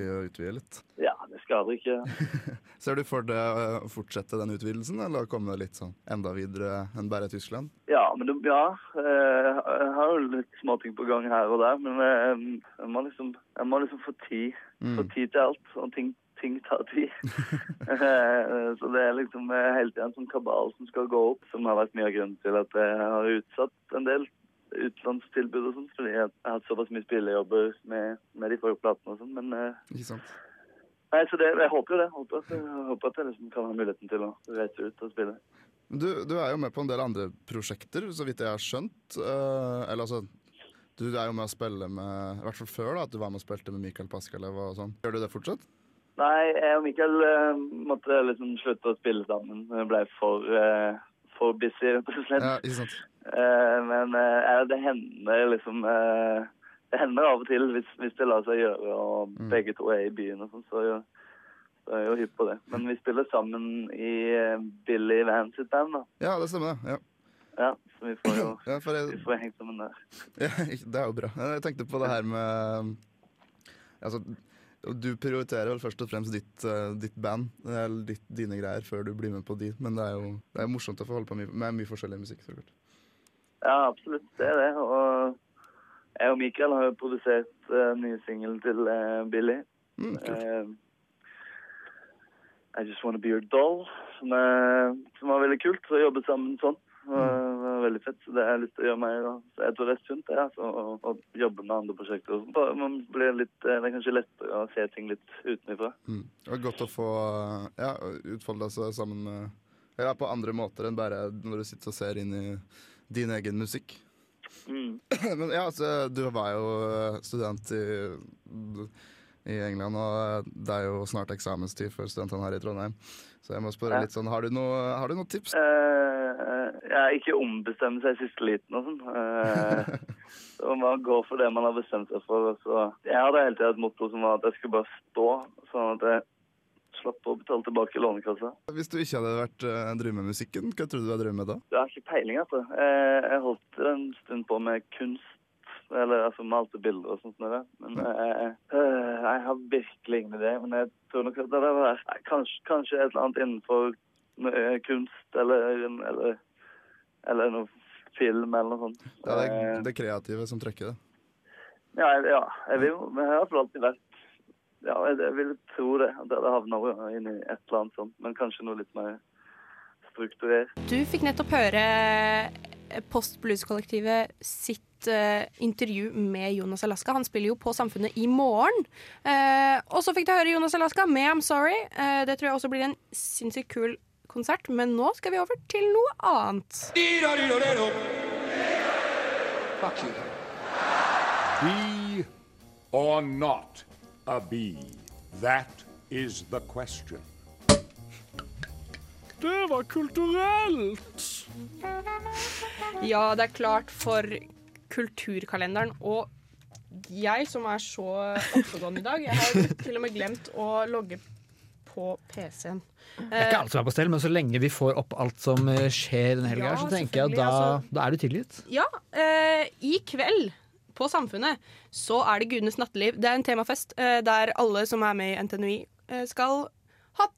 gøy å utvide litt.
Ja, det skader ikke. <laughs>
Ser du for deg eh, å fortsette den utvidelsen, eller komme litt sånn enda videre enn bare Tyskland?
Ja, men det, ja. eh, Jeg har jo litt småting på gang her og der, men jeg, jeg må liksom, jeg må liksom få tid.
Mm.
Få tid til alt. Og ting, ting tar tid. <laughs> Eh, Så det er liksom eh, hele tiden en sånn kabal som skal gå opp, som har vært mye av grunnen til at jeg har utsatt en del utenlandstilbud og sånn, fordi jeg har hatt såpass mye spillejobber med, med de forrige platene og sånn, men eh,
Ikke sant?
Nei, så det, jeg håper jo det. Håper at, jeg håper at jeg liksom kan ha muligheten til å reise ut og spille.
Du, du er jo med på en del andre prosjekter, så vidt jeg har skjønt. Eh, eller altså Du er jo med å spille med I hvert fall før, da, at du var med og spilte med Mikael Paskalev og sånn. Gjør du det fortsatt?
Nei, jeg og Mikael uh, måtte liksom slutte å spille sammen. Vi ble for, uh, for busy, rett og slett.
Ja, ikke sant?
Eh, men eh, det hender liksom eh, Det hender av og til, hvis, hvis det lar seg gjøre, og
Mm.
begge to er i byen og sånn, så, så er jeg jo hypp på det. Men vi spiller sammen i Billy Van sitt band, da.
Ja, det stemmer, det. Ja.
Ja, så vi får jo <clears throat>
Ja, jeg,
vi får hengt sammen der. <laughs>
ja, det er jo bra. Jeg tenkte på det her med Altså, du prioriterer vel først og fremst ditt, ditt band, eller ditt, dine greier, før du blir med på de. Men det er jo det er morsomt å få holde på med mye forskjellig musikk. så klart.
Ja, absolutt. Det er det. Og jeg og Mikael har jo produsert uh, nye singelen til uh, Billy.
Mm, kult.
Eh, I Just Wanna Be Your Doll, som, er, som var veldig kult å jobbe sammen sånn. Og Det var veldig fett, så det har jeg lyst til å gjøre mer av. Så jeg tror det er sunt det, altså, å, å jobbe med andre prosjekter. sånn. Man blir litt, eh, det er kanskje lettere å se ting litt utenfra.
Mm. Det var godt å få ja, utfolde seg sammen med ja, på andre måter enn bare når du sitter og ser inn i din egen musikk.
Mm. <clears throat>
Men ja, altså, du var jo student i, i England, og det er jo snart eksamenstid for studentene her i Trondheim. Så jeg må spørre
Ja.
litt sånn, har du noe, har du noen tips?
Uh, ja, ikke ombestemme seg i siste liten og sånn. Uh, <laughs> så man går for det man har bestemt seg for. Så jeg hadde hele tiden et motto som var at jeg skulle bare stå, sånn at jeg slapp å betale tilbake Lånekassa.
Hvis du ikke hadde vært uh, drevet med musikken, hva trodde du hadde drevet med da?
Jeg har ikke peiling, altså. Jeg, jeg holdt en stund på med kunst. Eller altså malte bilder og sånt. Men jeg, øh, jeg har virkelig ingen idé. Men jeg tror nok at det hadde vært kanskje, kanskje et eller annet innenfor eh, kunst eller, eller, eller noe film eller noe sånt.
Det er det,
Eh,
det kreative som trekker det.
ja, ja, jeg vil jeg har alltid vært Ja, jeg, jeg vil tro det. At havner hadde havna inn i et eller annet sånt. Men kanskje noe litt mer strukturert.
Du fikk nettopp høre Post Blues-kollektivet sitt eh, intervju med Jonas Alaska. Han spiller jo på Samfunnet i morgen. Eh, og så fikk du høre Jonas Alaska med I'm Sorry. Eh, det tror jeg også blir en sinnssykt kul konsert. Men nå skal vi over til noe annet.
Bee or not a bee? That is the question.
Det var kulturelt!
Ja, det er klart for kulturkalenderen. Og jeg som er så oppegående i dag, jeg har til og med glemt å logge på PC-en.
Det er ikke alt som er på stell, men så lenge vi får opp alt som eh, skjer denne helga,
Ja,
så tenker jeg at da,
altså.
da er du tilgitt.
Ja, eh, i kveld på Samfunnet så er det Gudenes natteliv. Det er en temafest eh, der alle som er med i NTNUI eh, skal ha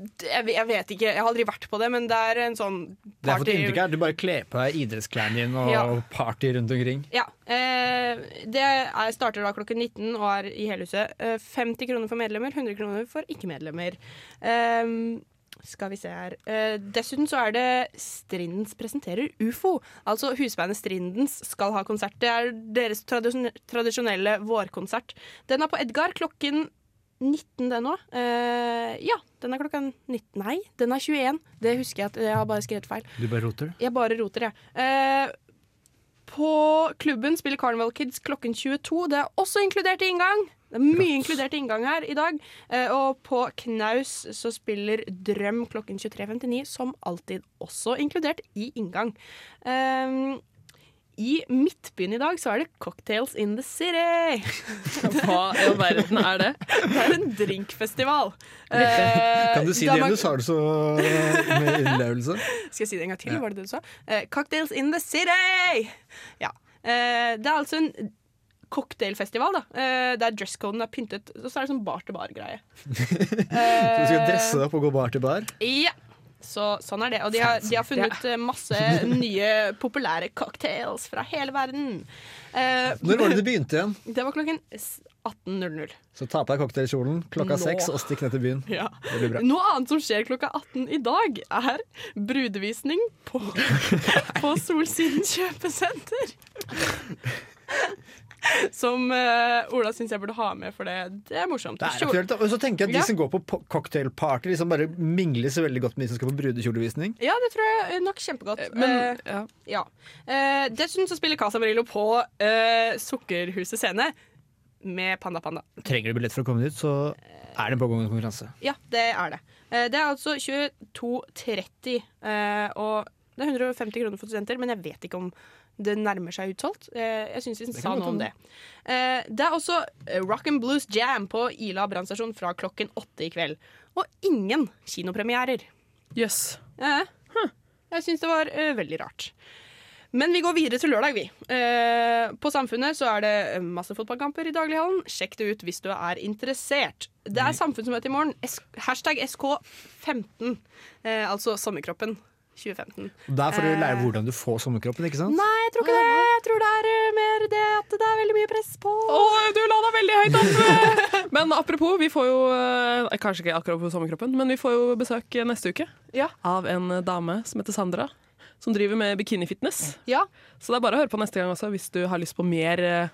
jeg vet, jeg vet ikke, jeg har aldri vært på det, men det er en sånn
Det har fått
party...
inntrykk her, Du bare kler på deg idrettsklærne dine og
Ja.
party rundt omkring.
Ja. Eh, det er, starter da klokken 19 og er i Helhuset. Eh, 50 kroner for medlemmer, 100 kroner for ikke-medlemmer. Eh, Skal vi se her. Eh, dessuten så er det Strindens presenterer ufo. Altså husbandet Strindens skal ha konsert. Det er deres tradisjonelle vårkonsert. Den er på Edgar klokken 19, den òg. Uh, ja, den er klokka 19. Nei, den er 21. Det husker jeg at jeg har bare skrevet feil.
Du bare roter?
Jeg bare roter, jeg. Eh, på klubben spiller Carnival Kids klokken 22. Det er også inkludert i inngang. Det er mye inkludert inngang her i dag. Eh, og på Knaus så spiller Drøm klokken 23.59, som alltid også inkludert i inngang. Um, I Midtbyen i dag så er det Cocktails in the City. <laughs>
Hva i all verden er det?
Det er en drinkfestival. Eh,
Kan du si det igjen? Du sa det så med innlevelse. <laughs>
Skal jeg si det en gang til?
Ja.
Var det det du sa? Eh, cocktails in the city! Ja. Eh, det er altså en cocktailfestival, da. Eh, der dresscoden er pyntet. Og så er det sånn bar-til-bar-greie.
Så <laughs> du skal dresse deg opp og gå bar til bar?
Ja. Så, sånn er det. Og de har, de har funnet eh, masse <laughs> nye populære cocktails fra hele verden. Eh,
Når var det du begynte igjen?
Det var klokken 18.00.
Så ta på deg cocktailkjolen klokka seks og stikk ned til byen.
Ja.
Det blir bra.
Noe annet som skjer klokka 18 i dag, er brudevisning på, <laughs> på Solsiden kjøpesenter. <laughs> Som uh, Ola syns jeg burde ha med, for det, det er morsomt.
Det er aktuelt. Og så tenker jeg at
Ja.
De som går på cocktailparty, liksom bare mingler så veldig godt med de som skal på brudekjolevisning.
Ja, det tror jeg nok kjempegodt.
Men-
uh, ja. Uh, dessuten så spiller Casa Marillo på eh, Sukkerhuset scene med Panda Panda.
Trenger du billett for å komme dit, så er det en pågående konkurranse.
Ja, det er det. Eh, det er altså 22,30, eh, og det er 150 kroner for studenter, men jeg vet ikke om det nærmer seg utsolgt. Eh, jeg syns vi sa noe om det. Eh, det er også eh, Rock and Blues Jam på Ila brannstasjon fra klokken åtte i kveld. Og ingen kinopremierer.
Jøss.
Eh, Jeg syns det var veldig rart. Men vi går videre til lørdag, vi. Eh, på Samfunnet så er det masse fotballkamper i daglighallen. Sjekk det ut hvis du er interessert. Det er samfunnsmøte i morgen. Hashtag SK15. Eh, altså Sommerkroppen 2015.
er for å lære
Eh,
hvordan du får sommerkroppen, ikke sant?
Nei, jeg tror ikke det. Jeg tror det er eh, mer det at det er veldig mye press på.
Åh, du la deg veldig høyt opp! <laughs> men apropos, vi får jo eh, Kanskje ikke akkurat på sommerkroppen, men vi får jo besøk neste uke
Ja.
av en dame som heter Sandra. Som driver med bikinifitness.
Ja.
Så det er bare å høre på neste gang også hvis du har lyst på mer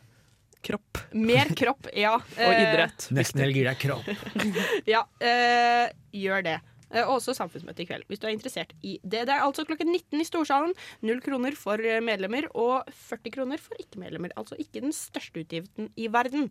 kropp.
Mer kropp, ja. <laughs>
Og idrett.
Nesten helg gir deg kropp. <laughs>
Ja, eh, gjør det. Eh, og også samfunnsmøte i kveld, hvis du er interessert i det. Det er altså klokken 19 i Storsalen. Null kroner for eh, medlemmer og 40 kroner for ikke-medlemmer. Altså ikke den største utgiften i verden.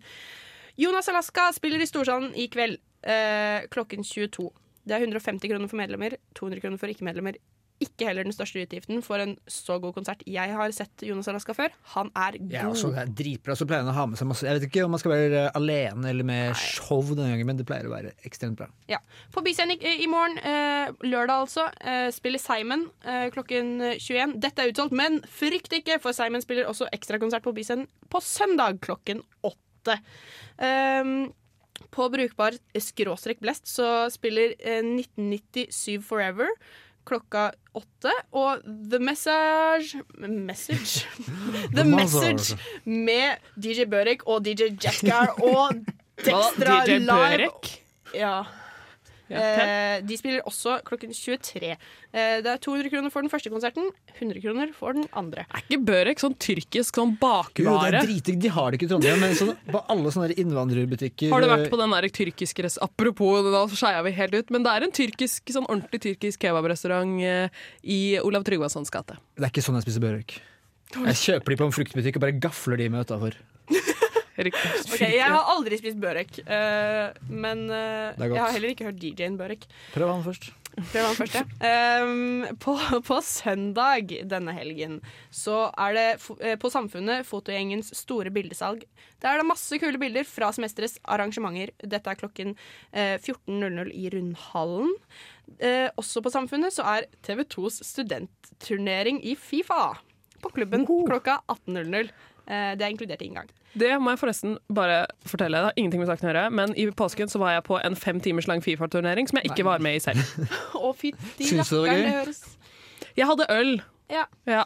Jonas Alaska spiller i Storsalen i kveld eh, klokken 22. Det er 150 kroner for medlemmer, 200 kroner for ikke-medlemmer. Ikke heller den største utgiften for en så god konsert. Jeg har sett Jonas Alaska før. Han er god.
Ja, også, det er dritbra, så pleier han å ha med seg masse Jeg vet ikke om man skal være alene eller med show denne gangen, men det pleier å være ekstremt bra.
Ja. På Byscenen i, i morgen, eh, lørdag altså, eh, spiller Simon eh, klokken 21. Dette er utsolgt, men frykt ikke, for Simon spiller også ekstrakonsert på Byscenen på søndag klokken 8. Um, på Brukbar skråstrek blest så spiller eh, 1997 Forever klokka åtte. Og The Message Message? <laughs> The Message med DJ Børek og DJ Jackar og <laughs> Dextra Live. Ja.
Ja.
Eh, de spiller også klokken 23. Eh, det er 200 kroner for den første konserten, 100 kroner for den andre.
Er ikke Børek sånn tyrkisk sånn
Jo, det
bakvare?
er de har det ikke i Trondheim, men sånn, på alle sånne innvandrerbutikker
Har du vært på den der tyrkiske rest... Apropos, da skeia vi helt ut, men det er en tyrkisk, sånn ordentlig tyrkisk kebabrestaurant eh, i Olav Tryggvasons gate.
Det er ikke sånn jeg spiser børek. Jeg kjøper de på en fruktbutikk og bare gafler de med utafor.
Ok, jeg har aldri spist børek, uh, men
godt.
jeg har heller ikke hørt DJ-en børek.
Prøv han først.
Prøv han først, ja. Um, på, på søndag denne helgen så er det eh, på Samfunnet fotogjengens store bildesalg. Der er det masse kule bilder fra semesterets arrangementer. Dette er klokken uh, 14.00 i Rundhallen. Eh, også på Samfunnet så er TV2s studentturnering i Fifa på klubben klokka 18.00. Eh, det er inkludert i inngang.
Det må jeg forresten bare fortelle. Det har ingenting med saken å gjøre, men i påsken så var jeg på en fem timers lang Fifa-turnering som jeg ikke var med i selv. <laughs>
Å, fytti
lakker det
rakkeren, det høres
Jeg hadde øl.
Ja.
Ja.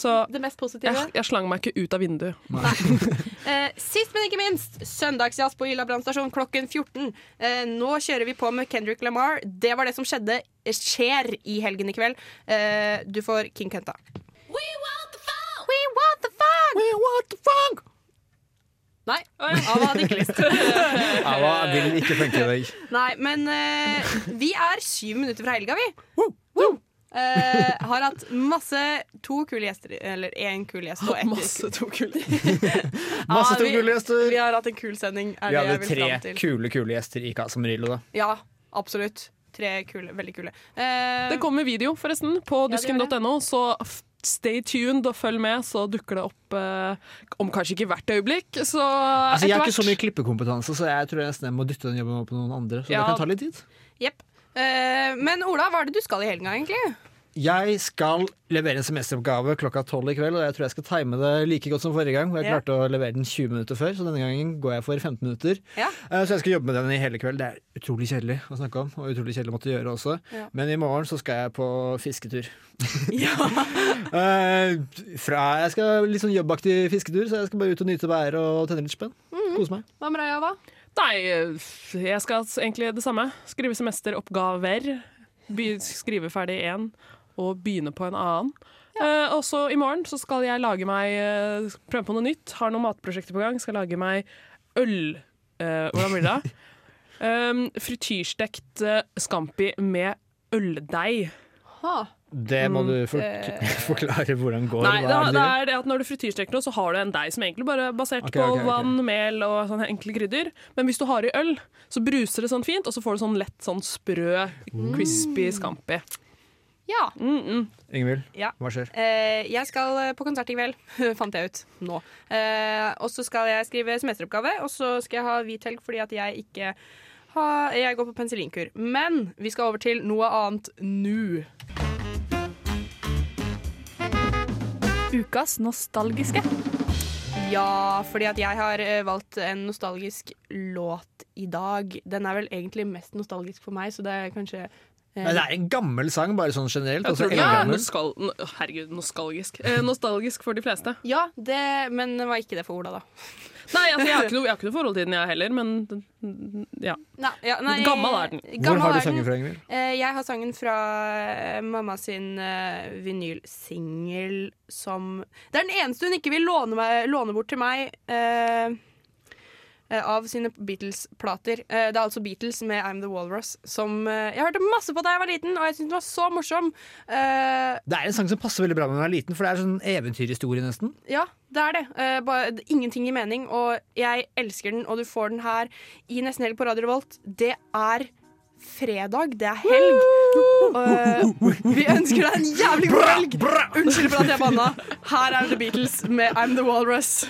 Så
Det mest positive.
jeg, jeg slang meg ikke ut av vinduet. <laughs>
Eh, sist, men ikke minst, søndagsjazz på Ila brannstasjon klokken 14. Eh, nå kjører vi på med Kendrick Lamar. Det var det som skjedde, skjer i helgen i kveld. Eh, du får King Kunta. We want! We funk! We want the funk! Nei, Ava hadde ikke lyst. <laughs>
Ava vil ikke funke deg.
Nei, men eh, vi er syv minutter fra helga, vi. Woo! Eh, har hatt masse to kule gjester, eller én kul gjest og ett
Masse to kule <laughs>
Masse to
vi-
kule gjester.
Vi har hatt en kul sending. Er
Vi
det
hadde
jeg vil
tre
til.
kule, kule gjester i Casa Marillo, da.
Ja, absolutt. Tre kule, veldig kule. Eh,
Det kommer video, forresten, på
Ja, det gjør
dusken.no, så f- stay tuned og følg med, så dukker det opp eh, om kanskje ikke hvert øyeblikk, så
Altså, jeg har ikke så mye klippekompetanse, så jeg tror jeg nesten må dytte den jobben over på noen andre. Så
Ja.
det kan ta litt tid.
Yep. Uh, men Ola, hva er det du skal i helga, egentlig?
Jeg skal levere en semesteroppgave klokka tolv i kveld, og jeg tror jeg skal time det like godt som forrige gang. Jeg
Ja.
klarte å levere den 20 minutter før, så denne gangen går jeg for 15 minutter.
Ja.
Eh, Så jeg skal jobbe med den i hele kveld. Det er utrolig kjedelig å snakke om, og utrolig kjedelig å måtte gjøre også.
Ja.
Men i morgen så skal jeg på fisketur. <laughs> <laughs> Eh, fra, jeg skal litt sånn jobbaktig fisketur, så jeg skal bare ut og nyte været og tenne litt spenn. Kose meg.
Hva med deg, Ava?
Nei, jeg skal egentlig det samme. Skrive semesteroppgaver. Skrive ferdig én og begynne på en annen. Uh, og så i morgen så skal jeg lage meg uh, prøve på noe nytt. Har noen matprosjekter på gang. Skal lage meg øl... Uh, hvordan blir det? da? Um, <laughs> frityrstekt scampi med øldeig.
Ha.
Det må du for <laughs> forklare hvordan går.
Nei, det, det er det at når du frityrsteker noe, så har du en deig som egentlig bare er basert
Ok,
på vann, okay. mel og sånne enkle krydder. Men hvis du har i øl, så bruser det sånn fint, og så får du sånn lett sånn sprø, crispy scampi.
Ja.
Ingvild,
Ja.
hva skjer?
Eh, jeg skal eh, på konsert i kveld, <laughs> fant jeg ut nå. Eh, og så skal jeg skrive semesteroppgave, og så skal jeg ha hvit helg fordi at jeg ikke har Jeg går på penicillinkur. Men vi skal over til noe annet nå.
Ukas nostalgiske.
Ja, fordi at jeg har eh, valgt en nostalgisk låt i dag. Den er vel egentlig mest nostalgisk for meg, så det er kanskje
Men det er en gammel sang, bare sånn generelt.
Jeg
altså
tror den er noskal herregud, nostalgisk. Eh, nostalgisk for de fleste. <laughs>
Ja, det, men det var ikke det for Ola, da.
Nei, altså, jeg, har ikke noe, jeg har ikke noe forhold til den, jeg heller, men ja.
Nei, ja, nei,
Gammel er den.
gammel
Hvor har du sangen fra, Ingvild?
Eh, jeg har sangen fra eh, mamma sin uh, vinylsingel som Det er den eneste hun ikke vil låne, meg, låne bort til meg eh, eh, av sine Beatles-plater. Eh, det er altså Beatles med I'm The Walrus, som eh, jeg hørte masse på da jeg var liten, og jeg syntes den var så morsom. Eh,
Det er en sang som passer veldig bra når man er liten, for det er sånn eventyrhistorie nesten.
ja, det er det. Eh, bare, ingenting gir mening, og jeg elsker den, og du får den her i Nesten Helg på Radio Revolt. Det er fredag, det er helg. Uh, vi ønsker deg en jævlig god helg! Unnskyld for at jeg banna. Her er The Beatles med I'm The Walrus.